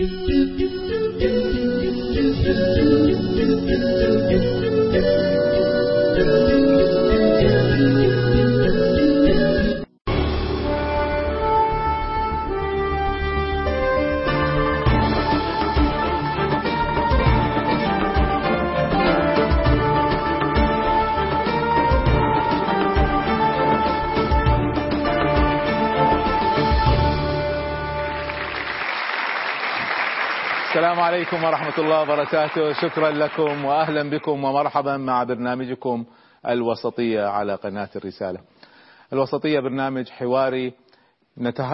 السلام عليكم ورحمة الله وبركاته. شكرا لكم وأهلا بكم ومرحبا مع برنامجكم الوسطية على قناة الرسالة. الوسطية برنامج حواري.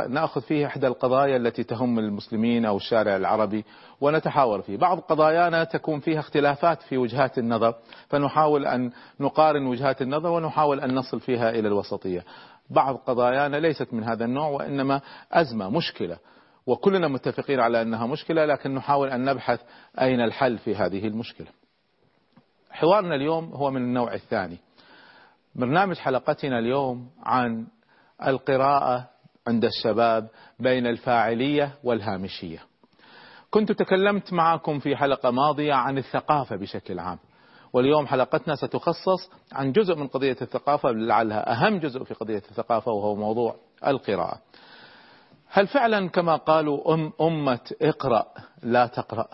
نأخذ فيه إحدى القضايا التي تهم المسلمين أو الشارع العربي ونتحاور فيه. بعض قضايانا تكون فيها اختلافات في وجهات النظر فنحاول أن نقارن وجهات النظر ونحاول أن نصل فيها إلى الوسطية. بعض قضايانا ليست من هذا النوع وإنما أزمة مشكلة. وكلنا متفقين على أنها مشكلة لكن نحاول أن نبحث أين الحل في هذه المشكلة. حوارنا اليوم هو من النوع الثاني. برنامج حلقتنا اليوم عن القراءة عند الشباب بين الفاعلية والهامشية. كنت تكلمت معكم في حلقة ماضية عن الثقافة بشكل عام. واليوم حلقتنا ستخصص عن جزء من قضية الثقافة لعلها أهم جزء في قضية الثقافة وهو موضوع القراءة. هل فعلا كما قالوا أم أمة اقرأ لا تقرأ؟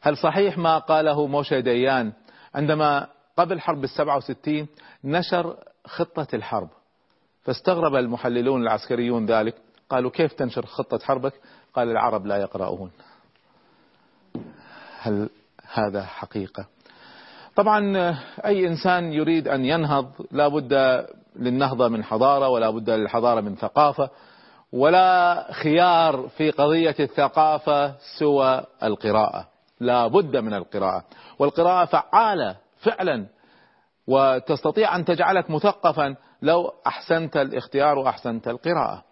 هل صحيح ما قاله موشي ديان عندما قبل حرب السبعة وستين نشر خطة الحرب؟ فاستغرب المحللون العسكريون ذلك قالوا كيف تنشر خطة حربك؟ قال العرب لا يقرؤون. هل هذا حقيقة؟ طبعا أي إنسان يريد أن ينهض لا بد للنهضة من حضارة ولا بد للحضارة من ثقافة. ولا خيار في قضية الثقافة سوى القراءة لا بد من القراءة والقراءة فعالة فعلا وتستطيع أن تجعلك مثقفا لو أحسنت الاختيار وأحسنت القراءة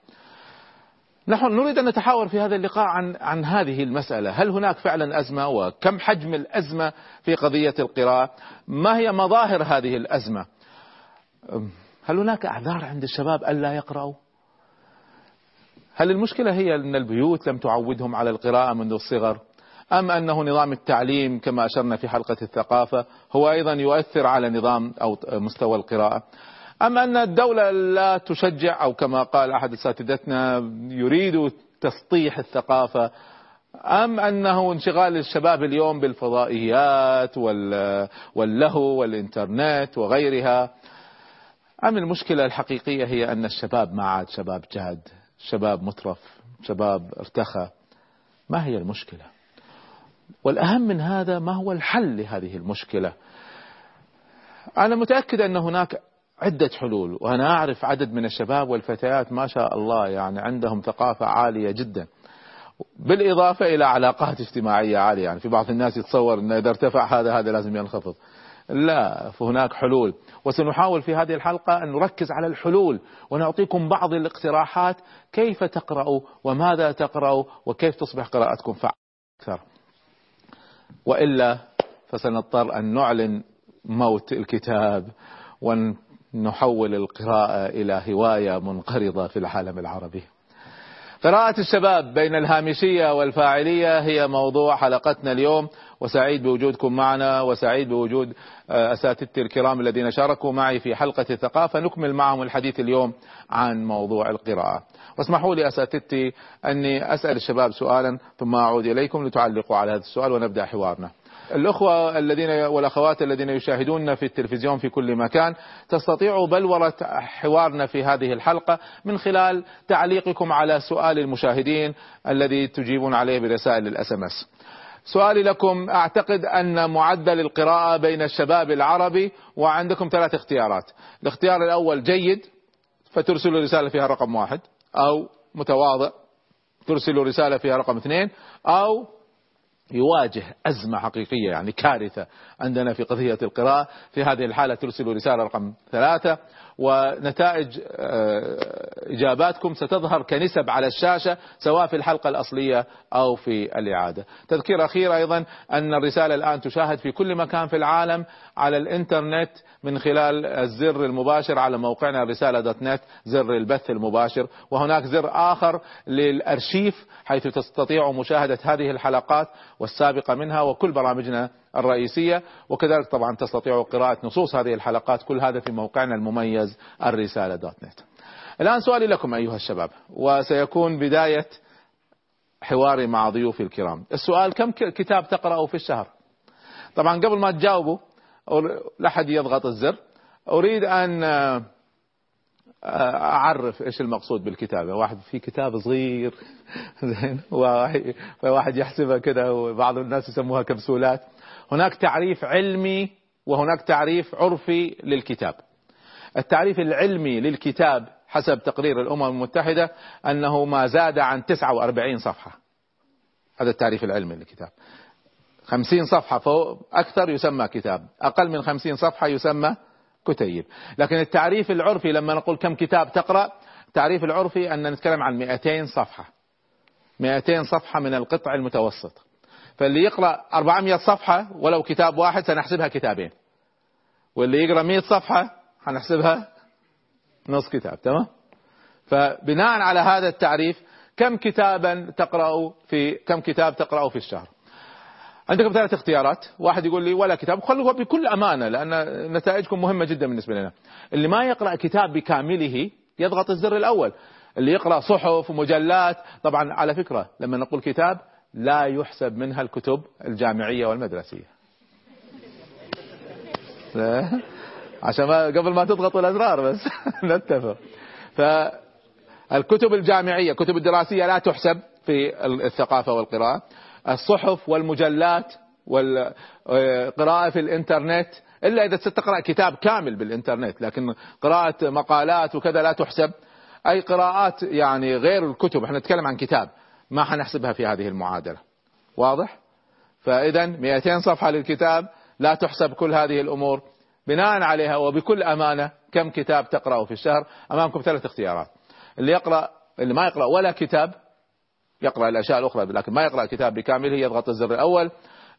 نحن نريد أن نتحاور في هذا اللقاء عن عن هذه المسألة، هل هناك فعلا أزمة وكم حجم الأزمة في قضية القراءة؟ ما هي مظاهر هذه الأزمة؟ هل هناك أعذار عند الشباب ألا يقرأوا؟ هل المشكلة هي أن البيوت لم تعودهم على القراءة منذ الصغر؟ أم أنه نظام التعليم كما أشرنا في حلقة الثقافة هو أيضا يؤثر على نظام أو مستوى القراءة؟ أم أن الدولة لا تشجع أو كما قال أحد أساتذتنا يريد تسطيح الثقافة؟ أم أنه انشغال الشباب اليوم بالفضائيات واللهو والإنترنت وغيرها؟ أم المشكلة الحقيقية هي أن الشباب ما عاد شباب جاد شباب مترف شباب ارتخى. ما هي المشكلة؟ والأهم من هذا ما هو الحل لهذه المشكلة؟ أنا متأكد أن هناك عدة حلول وأنا أعرف عدد من الشباب والفتيات ما شاء الله يعني عندهم ثقافة عالية جدا. بالإضافة إلى علاقات اجتماعية عالية يعني في بعض الناس يتصور أن إذا ارتفع هذا هذا لازم ينخفض. لا فهناك حلول. وسنحاول في هذه الحلقة أن نركز على الحلول ونعطيكم بعض الاقتراحات كيف تقرأوا وماذا تقرأوا وكيف تصبح قراءتكم فعالة أكثر. وإلا فسنضطر أن نعلن موت الكتاب ونحول القراءة إلى هواية منقرضة في العالم العربي. قراءة الشباب بين الهامشية والفاعلية هي موضوع حلقتنا اليوم. وسعيد بوجودكم معنا وسعيد بوجود أساتذتي الكرام الذين شاركوا معي في حلقة الثقافة. نكمل معهم الحديث اليوم عن موضوع القراءة. واسمحوا لي أساتذتي أني أسأل الشباب سؤالا ثم أعود إليكم لتعلقوا على هذا السؤال ونبدأ حوارنا. الأخوة الذين والأخوات الذين يشاهدوننا في التلفزيون في كل مكان تستطيعوا بلورة حوارنا في هذه الحلقة من خلال تعليقكم على سؤال المشاهدين الذي تجيبون عليه برسائل الإس إم إس. سؤالي لكم أعتقد أن معدل القراءة بين الشباب العربي وعندكم ثلاث اختيارات، الاختيار الأول جيد فترسلوا رسالة فيها رقم واحد أو متواضع ترسلوا رسالة فيها رقم اثنين أو يواجه أزمة حقيقية يعني كارثة عندنا في قضية القراءة. في هذه الحالة ترسل رسالة رقم ثلاثة ونتائج آه، إجاباتكم ستظهر كنسب على الشاشة سواء في الحلقة الأصلية أو في الإعادة. تذكير أخير أيضا أن الرسالة الآن تشاهد في كل مكان في العالم على الإنترنت من خلال الزر المباشر على موقعنا الرسالة دوت نت زر البث المباشر. وهناك زر آخر للأرشيف حيث تستطيع مشاهدة هذه الحلقات والسابقة منها وكل برامجنا الرئيسية وكذلك طبعا تستطيع قراءة نصوص هذه الحلقات كل هذا في موقعنا المميز الرسالة دوت نت. الآن سؤالي لكم أيها الشباب وسيكون بداية حواري مع ضيوفي الكرام. السؤال كم كتاب تقرأه في الشهر؟ طبعا قبل ما تجاوبوا لا أحد يضغط الزر. أريد أن أعرف إيش المقصود بالكتابه واحد في كتاب صغير زين وواحد يحسبها كده وبعض الناس يسموها كبسولات. هناك تعريف علمي وهناك تعريف عرفي للكتاب. التعريف العلمي للكتاب حسب تقرير الأمم المتحدة أنه ما زاد عن 49 صفحة. هذا التعريف العلمي للكتاب. 50 صفحة فوق أكثر يسمى كتاب. أقل من 50 صفحة يسمى كتيب. لكن التعريف العرفي لما نقول كم كتاب تقرأ التعريف العرفي أن نتكلم عن 200 صفحة. 200 صفحة من القطع المتوسط. فاللي يقرأ 400 صفحة ولو كتاب واحد سنحسبها كتابين. واللي يقرأ 100 صفحة حنحسبها نص كتاب تمام؟ فبناء على هذا التعريف كم كتابا تقرأ في كم كتاب تقرأ في الشهر؟ عندكم ثلاث اختيارات. واحد يقول لي ولا كتاب. خلوا بكل أمانة لأن نتائجكم مهمة جدا بالنسبة لنا. اللي ما يقرأ كتاب بكامله يضغط الزر الأول. اللي يقرأ صحف ومجلات طبعا على فكرة لما نقول كتاب لا يحسب منها الكتب الجامعية والمدرسية. عشان ما قبل ما تضغطوا الأزرار بس. نتفق. فالكتب الجامعية كتب الدراسية لا تحسب في الثقافة والقراءة. الصحف والمجلات والقراءة في الإنترنت إلا إذا ستقرأ كتاب كامل بالإنترنت لكن قراءة مقالات وكذا لا تحسب. أي قراءات يعني غير الكتب إحنا نتكلم عن كتاب. ما حنحسبها في هذه المعادلة. واضح؟ فاذا 200 صفحة للكتاب لا تحسب كل هذه الأمور بناء عليها وبكل أمانة كم كتاب تقرأه في الشهر أمامكم ثلاث اختيارات. اللي يقرأ اللي ما يقرأ ولا كتاب يقرأ الأشياء الأخرى لكن ما يقرأ كتاب بكامله يضغط الزر الأول.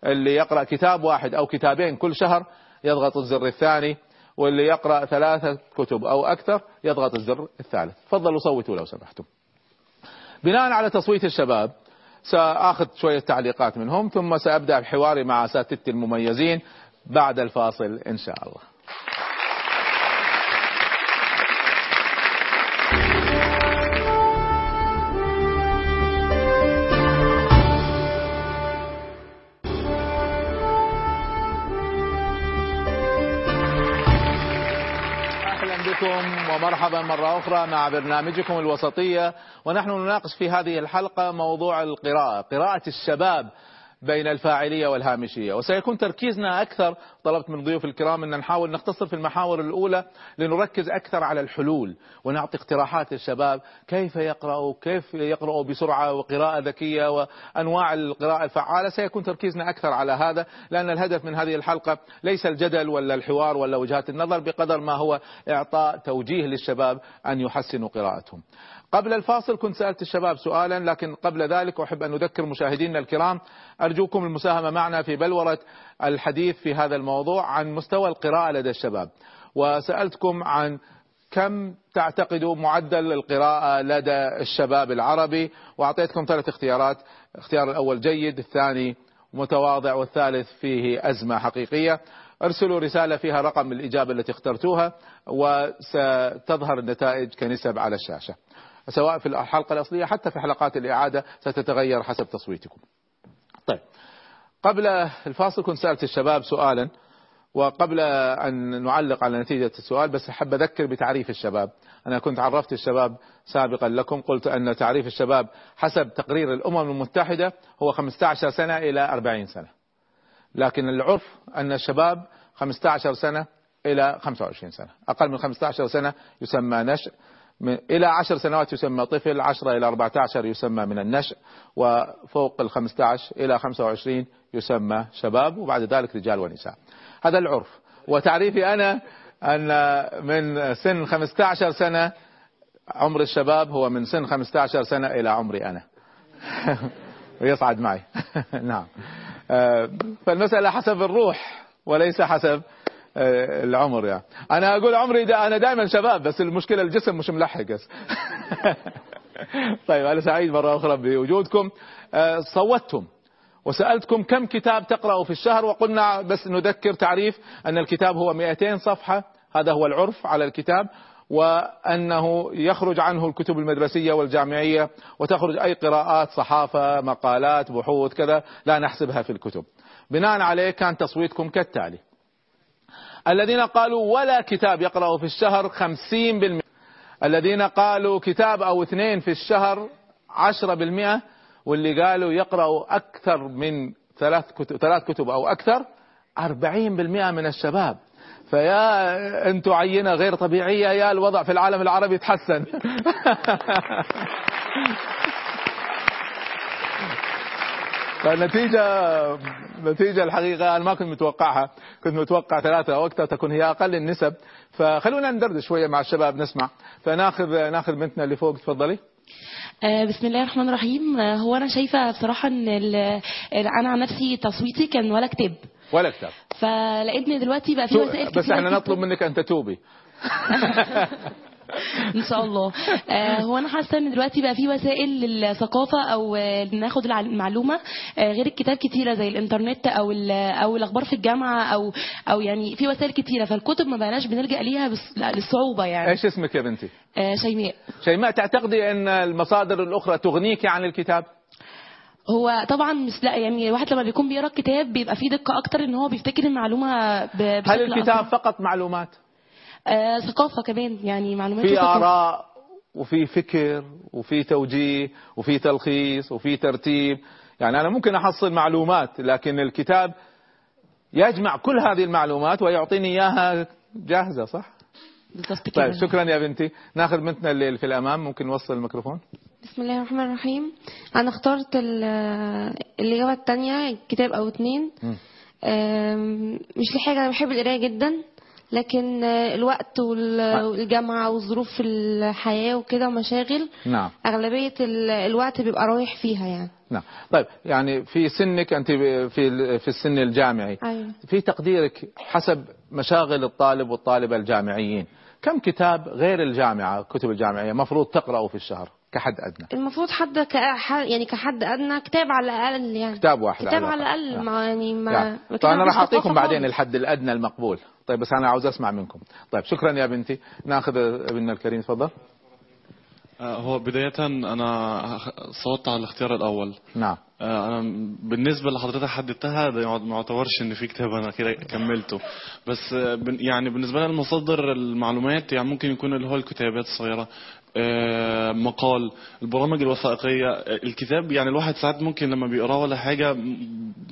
اللي يقرأ كتاب واحد أو كتابين كل شهر يضغط الزر الثاني. واللي يقرأ ثلاثة كتب أو أكثر يضغط الزر الثالث. تفضلوا صوتوا لو سمحتم. بناء على تصويت الشباب سأخذ شوية تعليقات منهم ثم سأبدأ بحواري مع أساتذتي المميزين بعد الفاصل إن شاء الله. بكم ومرحبا مرة أخرى مع برنامجكم الوسطية ونحن نناقش في هذه الحلقة موضوع القراءة قراءة الشباب. بين الفاعلية والهامشية. وسيكون تركيزنا أكثر طلبت من ضيوف الكرام أن نحاول نختصر في المحاور الأولى لنركز أكثر على الحلول ونعطي اقتراحات للشباب. كيف يقرأوا؟ كيف يقرأوا بسرعة وقراءة ذكية وأنواع القراءة الفعالة؟ سيكون تركيزنا أكثر على هذا لأن الهدف من هذه الحلقة ليس الجدل ولا الحوار ولا وجهات النظر بقدر ما هو إعطاء توجيه للشباب أن يحسنوا قراءتهم. قبل الفاصل كنت سألت الشباب سؤالا لكن قبل ذلك أحب أن أذكر مشاهدينا الكرام أرجوكم المساهمة معنا في بلورة الحديث في هذا الموضوع عن مستوى القراءة لدى الشباب. وسألتكم عن كم تعتقدوا معدل القراءة لدى الشباب العربي وأعطيتكم ثلاث اختيارات. الاختيار الأول جيد الثاني متواضع والثالث فيه أزمة حقيقية. ارسلوا رسالة فيها رقم الإجابة التي اخترتوها وستظهر النتائج كنسب على الشاشة. سواء في الحلقة الأصلية حتى في حلقات الإعادة ستتغير حسب تصويتكم. طيب قبل الفاصل كنت سألت الشباب سؤالا وقبل أن نعلق على نتيجة السؤال بس أحب أذكر بتعريف الشباب. أنا كنت عرفت الشباب سابقا لكم قلت أن تعريف الشباب حسب تقرير الأمم المتحدة هو 15 سنة إلى 40 سنة. لكن العرف أن الشباب 15 سنة إلى 25 سنة. أقل من 15 سنة يسمى نشء إلى عشر سنوات يسمى طفل عشرة إلى 14 يسمى من النشء وفوق ال 15 إلى 25 يسمى شباب وبعد ذلك رجال ونساء. هذا العرف. وتعريفي أنا أن من سن 15 سنة عمر الشباب هو من سن 15 سنة إلى عمري أنا. ويصعد معي. نعم. آه، فالمسألة حسب الروح وليس حسب العمر يعني. أنا أقول عمري دا أنا دائما شباب بس المشكلة الجسم مش ملحق طيب أنا سعيد مرة أخرى بوجودكم. آه، صوتتم. وسألتكم كم كتاب تقرأوا في الشهر وقلنا بس نذكر تعريف أن الكتاب هو 200 صفحة. هذا هو العرف على الكتاب وأنه يخرج عنه الكتب المدرسية والجامعية وتخرج أي قراءات صحافة مقالات بحوث كذا لا نحسبها في الكتب. بناء عليه كان تصويتكم كالتالي. الذين قالوا ولا كتاب يقرأ في الشهر خمسين بالمئة. الذين قالوا كتاب أو اثنين في الشهر عشرة بالمئة واللي قالوا يقرأوا أكثر من ثلاث كتب, ثلاث كتب أو أكثر أربعين بالمئة من الشباب. فيا أنتم عينة غير طبيعية يا الوضع في العالم العربي تحسن. فالنتيجة نتيجة الحقيقة أنا ما كنت متوقعها. كنت متوقع ثلاثة أو أكثر تكون هي أقل النسب. فخلونا ندردش شوية مع الشباب نسمع. فناخذ ناخذ بنتنا اللي فوق تفضلي. آه، بسم الله الرحمن الرحيم. آه، هو أنا شايفة بصراحة إن أنا عن نفسي تصويتي كان ولا كتاب. ولا كتاب. فلقيتني دلوقتي بقى في وسائل بس إحنا نطلب منك أن تتوبي. ان شاء الله. آه هو أنا حاسة إن دلوقتي بقى في وسائل للثقافة أو ناخد المعلومة آه غير الكتاب كتيرة زي الإنترنت أو أو الأخبار في الجامعة أو أو يعني في وسائل كتيرة. فالكتب ما بقناش بنلجأ ليها للصعوبة يعني. إيش اسمك يا بنتي؟ آه شيماء. شيماء تعتقدي إن المصادر الأخرى تغنيك عن الكتاب؟ هو طبعا مش لا يعني الواحد لما بيكون بيقرأ الكتاب بيبقى فيه دقة أكتر إن هو بيفتكر المعلومة بشكل هل الكتاب أكتر. فقط معلومات؟ آه ثقافة كمان يعني معلومات في آراء وفي فكر وفي توجيه وفي تلخيص وفي ترتيب. يعني أنا ممكن أحصل معلومات لكن الكتاب يجمع كل هذه المعلومات ويعطيني إياها جاهزة صح؟ طيب شكرا يا بنتي. ناخذ بنتنا اللي في الأمام. ممكن نوصل الميكروفون. بسم الله الرحمن الرحيم. أنا اخترت الإجابة الثانية كتاب أو اتنين. مش لحاجة أنا بحب القراية جدا. لكن الوقت والجامعة وظروف الحياة وكده ومشاغل نعم. أغلبية الوقت بيبقى رايح فيها يعني. نعم. طيب يعني في سنك أنت في في السن الجامعي. أيوة. في تقديرك حسب مشاغل الطالب والطالبة الجامعيين كم كتاب غير الجامعة كتب الجامعية مفروض تقرأه في الشهر؟ كحد أدنى. المفروض حد كحد يعني كحد أدنى كتاب على الأقل يعني. كتاب واحد كتاب على الأقل. ما يعني ما يعني. طيب أنا راح أعطيكم بعدين الحد الأدنى المقبول. طيب بس أنا عاوز أسمع منكم. طيب شكرا يا بنتي. ناخذ ابننا الكريم تفضل. آه، هو بداية أنا صوتت على الاختيار الأول. نعم. آه، أنا بالنسبة لحضرتك حددتها ده ما يعتبرش إن في كتاب أنا كده كملته. بس آه، يعني بالنسبة لي المصادر المعلومات يعني ممكن يكون اللي هو الكتابات الصغيرة. مقال البرامج الوثائقية الكتاب يعني الواحد ساعات ممكن لما بيقراه ولا حاجة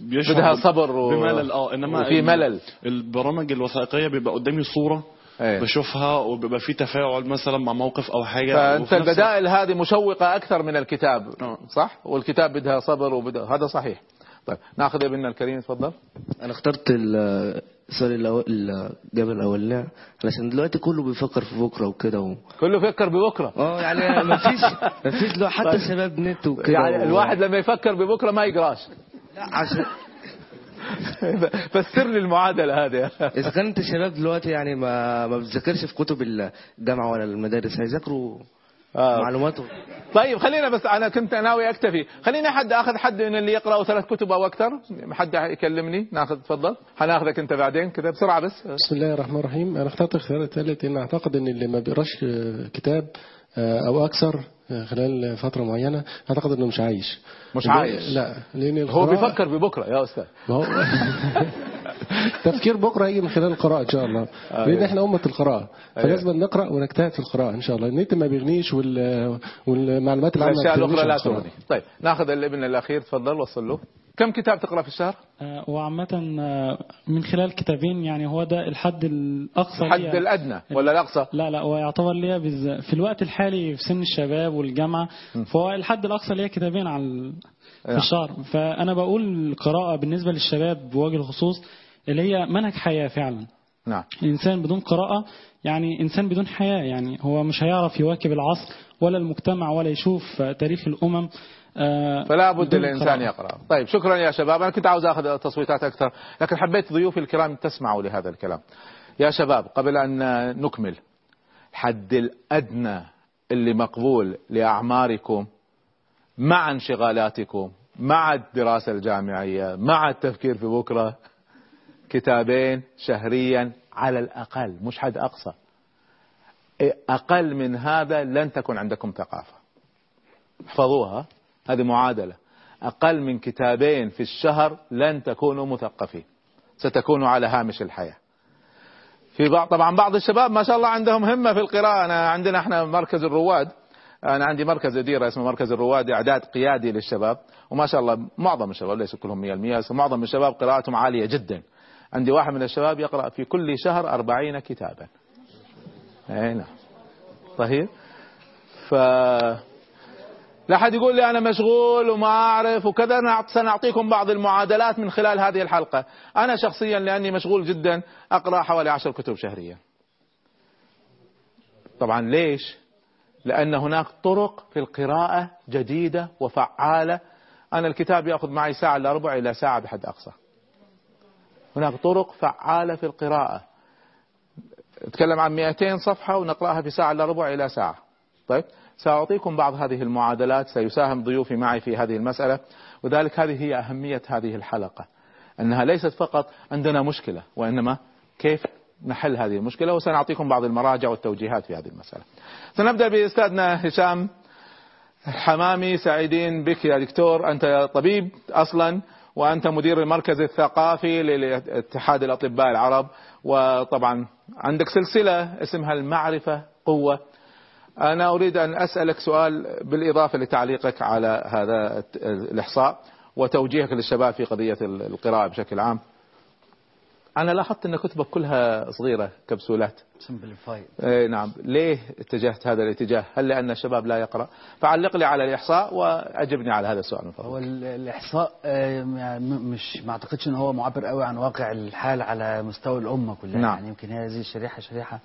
بيشعر بدها صبر و... بملل. آه إنما في ملل. البرامج الوثائقية بيبقى قدامي صورة إيه. بشوفها وبيبقى في تفاعل مثلا مع موقف أو حاجة. فأنت البدائل هذه مشوقة أكثر من الكتاب آه. صح؟ والكتاب بدها صبر وبدها هذا صحيح. طيب ناخذ ابننا الكريم تفضل أنا اخترت السؤال الجبل الاولاني علشان دلوقتي كله بيفكر في بكرة وكده و... كله بيفكر ببكرة. آه يعني ما فيش ما فيش لو حتى طيب. شباب نت وكده يعني الواحد لما يفكر ببكرة ما يقرأش. لا عشان فسر لي المعادلة هذه. إذا كانت الشباب دلوقتي يعني ما ما بتذاكرش في كتب الجامعة ولا المدارس هيذاكروا آه. معلوماته. طيب خلينا بس أنا كنت ناوي أكتفي. خليني حد آخذ حد من اللي يقرأوا ثلاث كتب أو أكثر. حد يكلمني؟ ناخذ تفضل. حناخذك أنت بعدين كده بسرعة بس. بسم الله الرحمن الرحيم. أنا اخترت الخيار الثالث ان أعتقد إن اللي ما بيقراش كتاب آه، أو أكثر آه، خلال فترة معينة أعتقد إنه مش عايش. مش عايش. لا لأن هو بيفكر ببكرة يا أستاذ. هو تفكير بكرة هيجي من خلال القراءة إن شاء الله. لأن إحنا أمة القراءة. فلازم نقرأ ونجتهد في القراءة إن شاء الله. النت ما بيغنيش وال... والمعلومات العامة الأشياء ما بتغنيش الاخرى لا. تغني. طيب ناخذ الابن الأخير تفضل وصل له. كم كتاب تقرأ في الشهر؟ آه، وعامة آه، من خلال كتابين يعني هو ده الحد الأقصى الحد ليا. الأدنى. ولا الأقصى؟ لا لا هو يعتبر ليا بز- في الوقت الحالي في سن الشباب والجامعة. فهو الحد الأقصى ليا كتابين على في. الشهر. فأنا بقول القراءة بالنسبة للشباب بوجه الخصوص اللي هي منهج حياة فعلا. نعم. الإنسان بدون قراءة يعني إنسان بدون حياة يعني هو مش هيعرف يواكب العصر ولا المجتمع ولا يشوف تاريخ الأمم آه، فلا بد قراءة. يقرأ. طيب شكرا يا شباب. أنا كنت عاوز آخذ تصويتات أكثر لكن حبيت ضيوفي الكرام تسمعوا لهذا الكلام. يا شباب قبل أن نكمل الحد الأدنى اللي مقبول لأعماركم مع انشغالاتكم مع الدراسة الجامعية مع التفكير في بكرة. كتابين شهريا على الأقل مش حد أقصى. أقل من هذا لن تكن عندكم ثقافة. احفظوها هذه معادلة. أقل من كتابين في الشهر لن تكونوا مثقفين. ستكونوا على هامش الحياة. في بعض طبعا بعض الشباب ما شاء الله عندهم همة في القراءة. أنا عندنا إحنا مركز الرواد. أنا عندي مركز إديرة اسمه مركز الرواد إعداد قيادي للشباب. وما شاء الله معظم الشباب ليس كلهم 100% بس معظم الشباب قراءتهم عالية جدا. عندي واحد من الشباب يقرأ في كل شهر أربعين كتابا. أي نعم. طيب ف لا حد يقول لي أنا مشغول وما أعرف وكذا سنعطيكم بعض المعادلات من خلال هذه الحلقة. أنا شخصيا لأني مشغول جدا أقرأ حوالي عشر كتب شهريا. طبعا ليش؟ لأن هناك طرق في القراءة جديدة وفعالة. أنا الكتاب يأخذ معي ساعة إلا ربع إلى ساعة بحد أقصى. هناك طرق فعالة في القراءة. نتكلم عن 200 صفحة ونقرأها في ساعة إلا ربع إلى ساعة. طيب سأعطيكم بعض هذه المعادلات سيساهم ضيوفي معي في هذه المسألة وذلك هذه هي أهمية هذه الحلقة أنها ليست فقط عندنا مشكلة وإنما كيف نحل هذه المشكلة وسنعطيكم بعض المراجع والتوجيهات في هذه المسألة. سنبدأ بأستاذنا هشام حمامي سعيدين بك يا دكتور أنت طبيب أصلا وأنت مدير المركز الثقافي لاتحاد الأطباء العرب. وطبعا عندك سلسلة اسمها المعرفة قوة. أنا أريد أن أسألك سؤال بالإضافة لتعليقك على هذا الإحصاء وتوجيهك للشباب في قضية القراءة بشكل عام. أنا لاحظت أن كتبك كلها صغيرة كبسولات. سمبليفايد إيه نعم. ليه اتجهت هذا الاتجاه؟ هل لأن الشباب لا يقرأ؟ فعلق لي على الإحصاء وأجبني على هذا السؤال. من هو فضلك ال- الإحصاء آه، يعني مش ما أعتقدش إن هو معبر قوي عن واقع الحال على مستوى الأمة كلها. نعم. يعني يمكن هذه الشريحه شريحة.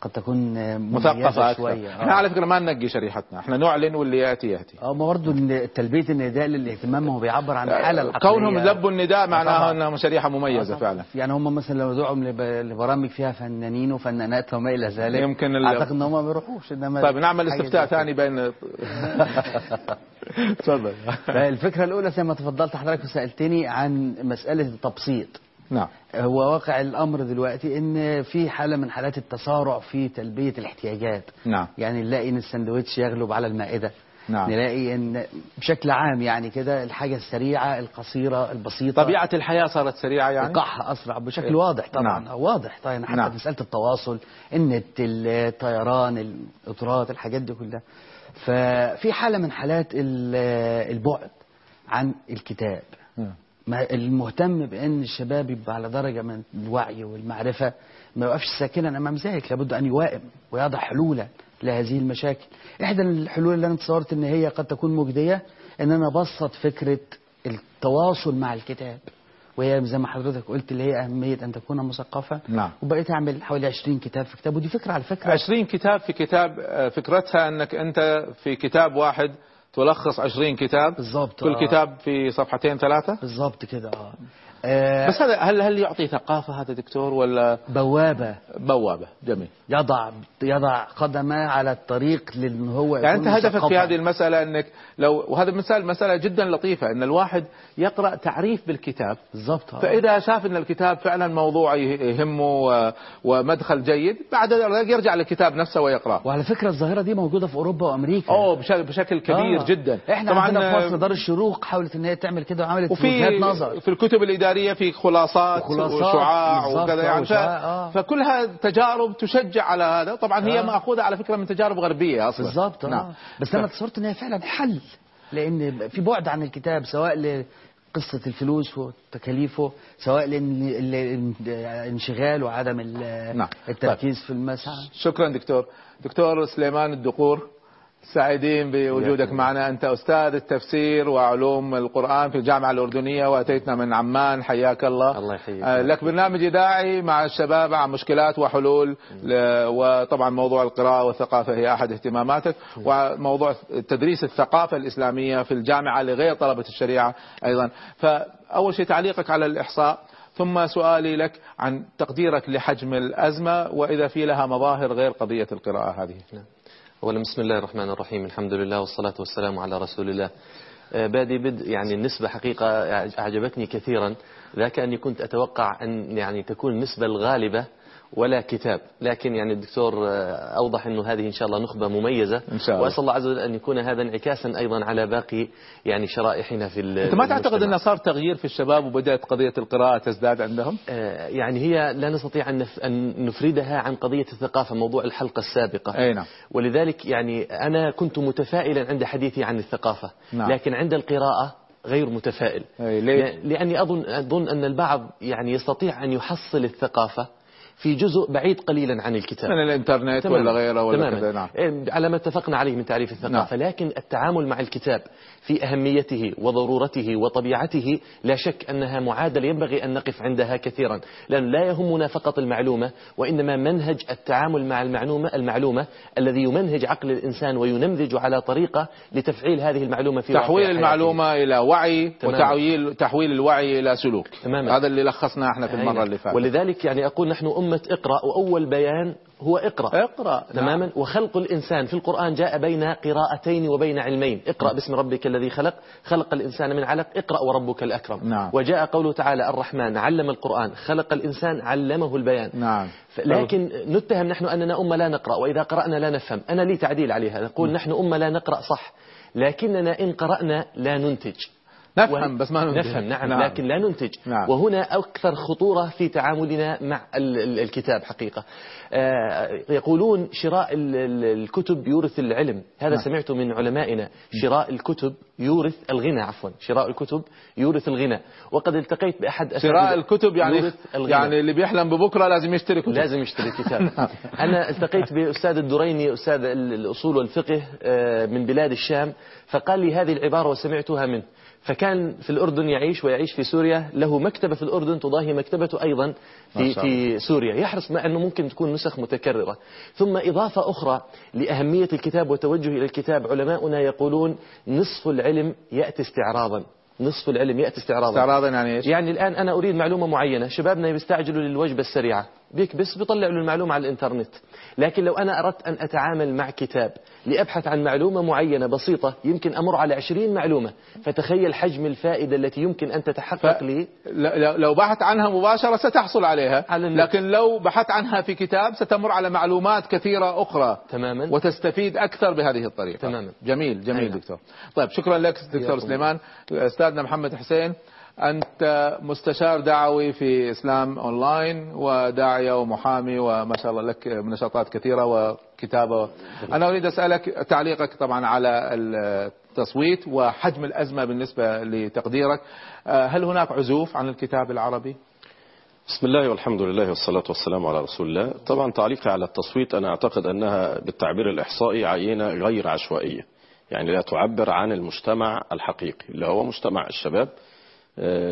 قد تكون آه، مثقفة شوية. إحنا على فكرة ما ننقي شريحتنا. إحنا نعلن واللي يأتي يأتي. آه ما برضه إن تلبية النداء للاهتمام هو بيعبر عن الحاله العقلية. كونهم لبوا النداء معناه طبعاً. أنهم شريحة مميزة آه، فعلا. يعني هم مثلا لو دعوا لب- لبرامج فيها فنانين وفنانات وما إلى ذلك يمكن أعتقد ان هم ما بيروحوش إنما طيب نعمل استفتاء. ثاني بين تفضل. فالفكرة الأولى زي ما تفضلت حضرتك وسألتني عن مسألة التبسيط. نعم. هو واقع الأمر دلوقتي إن في حالة من حالات التسارع في تلبية الاحتياجات. نعم. يعني نلاقي إن السندوتش يغلب على المائدة. نعم. نلاقي إن بشكل عام يعني كده الحاجة السريعة القصيرة البسيطة. طبيعة الحياة صارت سريعة يعني؟ ايقاعها أسرع بشكل واضح طبعا. نعم. واضح. طبعا حتى نعم. مساله التواصل النت الطيران القطارات الحاجات دي كلها. ففي حالة من حالات ال- البعد عن الكتاب. مم. ما المهتم بأن الشباب يبقى على درجة من الوعي والمعرفة ما يوقفش ساكنا أمام ذلك لابد أن يوائم ويضع حلولا لهذه المشاكل. إحدى الحلول اللي أنا تصورت إن هي قد تكون مجدية إن أنا ابسط فكرة التواصل مع الكتاب. وهي زي ما حضرتك قلت اللي هي أهمية أن تكون مثقفة. نعم. وبقيت أعمل حوالي 20 كتاب في كتاب ودي فكرة على فكرة. 20 كتاب في كتاب آه، فكرتها أنك أنت في كتاب واحد تلخص 20 كتاب. بالظبط، كل آه. كتاب في صفحتين ثلاثة. بالظبط كده آه. بس هذا هل هل يعطي ثقافة هذا دكتور ولا؟ بوابة. بوابة جميل. يضع يضع قدمه على الطريق لأن هو يعني أنت هدفك في. هذه المسألة أنك لو وهذا مثال مسألة جدا لطيفة أن الواحد يقرأ تعريف بالكتاب. بالظبط آه. فإذا شاف أن الكتاب فعلا موضوع يهمه ومدخل جيد بعد ذلك يرجع للكتاب نفسه ويقرأه. وعلى فكرة الظاهرة دي موجودة في أوروبا وأمريكا. أوه بشكل, بشكل كبير آه. جدا. إحنا طبعا عندنا في مصر دار الشروق حاولت إن هي تعمل كده وعملت وفي وجهات نظر. في الكتب الإدارية في خلاصات, وخلاصات، وشعاع وكذا يعني آه. فكلها تجارب تشجع على هذا طبعا هي آه. مأخوذة على فكرة من تجارب غربية أصلا بالظبط نعم. نعم. بس أنا تصورت ان هي فعلا حل لأن في بعد عن الكتاب سواء لقصة الفلوس وتكاليفه سواء للانشغال وعدم نعم. التركيز في المسعى شكرا دكتور دكتور سليمان الدقور سعيدين بوجودك معنا. أنت أستاذ التفسير وعلوم القرآن في الجامعة الأردنية وأتيتنا من عمان. حياك الله. الله يحييك. آه، لك برنامج إذاعي مع الشباب عن مشكلات وحلول وطبعا موضوع القراءة والثقافة هي أحد اهتماماتك وموضوع تدريس الثقافة الإسلامية في الجامعة لغير طلبة الشريعة أيضا. فأول شيء تعليقك على الإحصاء. ثم سؤالي لك عن تقديرك لحجم الأزمة وإذا في لها مظاهر غير قضية القراءة هذه. أولا بسم الله الرحمن الرحيم الحمد لله والصلاة والسلام على رسول الله. آه، بادي بد يعني النسبة حقيقة أعجبتني كثيرا ذاك أني كنت أتوقع أن يعني تكون النسبة الغالبة ولا كتاب لكن يعني الدكتور آه، أوضح أنه هذه إن شاء الله نخبة مميزة إن شاء الله. وأسأل الله عز وجل أن يكون هذا انعكاسا أيضا على باقي يعني شرائحنا في أنت ما تعتقد المجتمع. أن صار تغيير في الشباب وبدأت قضية القراءة تزداد عندهم آه، يعني هي لا نستطيع أن نف- أن نفردها عن قضية الثقافة موضوع الحلقة السابقة أي نعم ولذلك يعني أنا كنت متفائلا عند حديثي عن الثقافة نعم. لكن عند القراءة غير متفائل ليه؟ لأني أظن, أظن أن البعض يعني يستطيع أن يحصل الثقافة في جزء بعيد قليلا عن الكتاب من الإنترنت تماما. ولا غيره ولا. كذا نعم على ما اتفقنا عليه من تعريف الثقافة نعم. لكن التعامل مع الكتاب في أهميته وضرورته وطبيعته لا شك أنها معادلة ينبغي أن نقف عندها كثيرا لأن لا يهمنا فقط المعلومة وإنما منهج التعامل مع المعلومة المعلومة الذي يمنهج عقل الإنسان وينمذج على طريقة لتفعيل هذه المعلومة في تحويل. المعلومة إلى وعي. وتحويل تحويل الوعي إلى سلوك تماما. هذا اللي لخصناه إحنا في المرة أيوة. اللي فاتت ولذلك يعني أقول نحن أمة اقرأ وأول بيان هو اقرأ. اقرأ تماما؟ نعم. وخلق الإنسان في القرآن جاء بين قراءتين وبين علمين. اقرأ باسم ربك الذي خلق. خلق الإنسان من علق. اقرأ وربك الأكرم. نعم. وجاء قوله تعالى الرحمن علم القرآن. خلق الإنسان علمه البيان. نعم. لكن نتهم نحن أننا أمة لا نقرأ وإذا قرأنا لا نفهم. أنا لي تعديل عليها. نقول نحن أمة لا نقرأ صح. لكننا إن قرأنا لا ننتج. نفهم بس ما ننتج. نفهم نعم, نعم. نعم لكن لا ننتج. نعم. وهنا أكثر خطورة في تعاملنا مع ال- ال- الكتاب حقيقة. آه، يقولون شراء ال- ال- الكتب يورث العلم. هذا نعم. سمعت من علمائنا. شراء الكتب يورث الغنى عفوا. شراء الكتب يورث الغنى. وقد التقيت بأحد شراء الكتب يعني. يعني اللي بيحلم ببكرة لازم يشتري كتب. لازم يشتري كتاب. أنا التقيت بأستاذ الدريني أستاذ ال- الأصول والفقه آه، من بلاد الشام فقال لي هذه العبارة وسمعتها منه. فكان في الأردن يعيش ويعيش في سوريا. له مكتبة في الأردن تضاهي مكتبته أيضا في. في سوريا. يحرص ما أنه ممكن تكون نسخ متكررة. ثم إضافة أخرى لأهمية الكتاب وتوجه إلى الكتاب. علماؤنا يقولون نصف العلم يأتي استعراضا. نصف العلم يأتي استعراضا. استعراضا يعني إيش؟ يعني الآن أنا أريد معلومة معينة. شبابنا بيستعجلوا للوجبة السريعة. بيكبس بيطلع له المعلومة على الإنترنت. لكن لو أنا أردت أن أتعامل مع كتاب لأبحث عن معلومة معينة بسيطة يمكن أمر على عشرين معلومة. فتخيل حجم الفائدة التي يمكن أن تتحقق ف- لي. لو- بحثت عنها مباشرة ستحصل عليها. على النت. لكن لو بحثت عنها في كتاب ستمر على معلومات كثيرة أخرى. تماما. وتستفيد أكثر بهذه الطريقة. تماما. جميل جميل أي نعم. دكتور. طيب شكرا لك دكتور سليمان. أستاذنا محمد حسين. أنت مستشار دعوي في إسلام أونلاين وداعية ومحامي وما شاء الله لك نشاطات كثيرة وكتابة. أنا أريد أسألك تعليقك طبعا على التصويت وحجم الأزمة بالنسبة لتقديرك. آه، هل هناك عزوف عن الكتاب العربي؟ بسم الله والحمد لله والصلاة والسلام على رسول الله. طبعا تعليقي على التصويت أنا أعتقد أنها بالتعبير الإحصائي عينة غير عشوائية. يعني لا تعبر عن المجتمع الحقيقي اللي هو مجتمع الشباب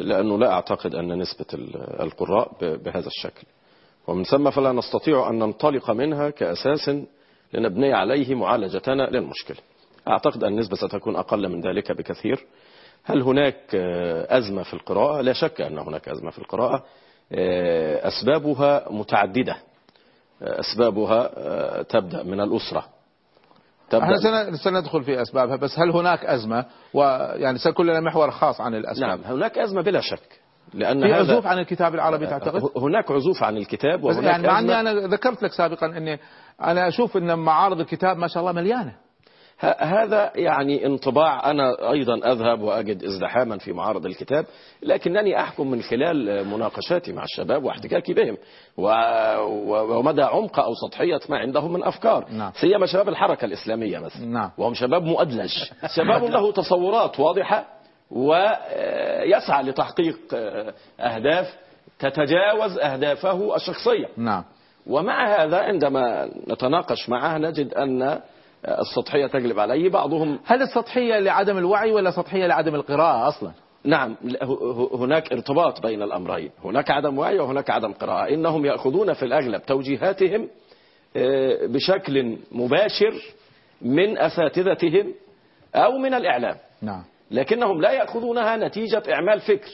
لأنه لا أعتقد أن نسبة ال- القراء بهذا الشكل. ومن ثم فلا نستطيع أن ننطلق منها كأساس لنبني عليه معالجتنا للمشكلة. أعتقد أن النسبة ستكون أقل من ذلك بكثير. هل هناك آه، أزمة في القراءة؟ لا شك أن هناك أزمة في القراءة. آه، أسبابها متعددة. آه، أسبابها تبدأ من الأسرة. إحنا سن- سندخل في اسبابها بس هل هناك أزمة؟ ويعني سيكون لنا محور خاص عن الأسباب. نعم هناك أزمة بلا شك لأن في عزوف عن الكتاب العربي تعتقد؟ هناك عزوف عن الكتاب وهناك يعني مع إني أنا ذكرت لك سابقا إني أنا أشوف إن معارض الكتاب ما شاء الله مليانة. هذا يعني انطباع أنا أيضا أذهب وأجد ازدحاما في معارض الكتاب لكنني أحكم من خلال مناقشاتي مع الشباب واحتكاكي بهم ومدى عمق أو سطحية ما عندهم من أفكار. نعم. سيما شباب الحركة الإسلامية مثلا نعم. وهم شباب مؤدلج شباب له تصورات واضحة ويسعى لتحقيق آه، أهداف تتجاوز أهدافه الشخصية. نعم. ومع هذا عندما نتناقش معه نجد أن السطحية تغلب عليه بعضهم هل السطحية لعدم الوعي ولا سطحية لعدم القراءة أصلا؟ نعم هناك ارتباط بين الأمرين هناك عدم وعي وهناك عدم قراءة إنهم يأخذون في الأغلب توجيهاتهم آه، بشكل مباشر من أساتذتهم أو من الإعلام. نعم. لكنهم لا يأخذونها نتيجة إعمال فكر.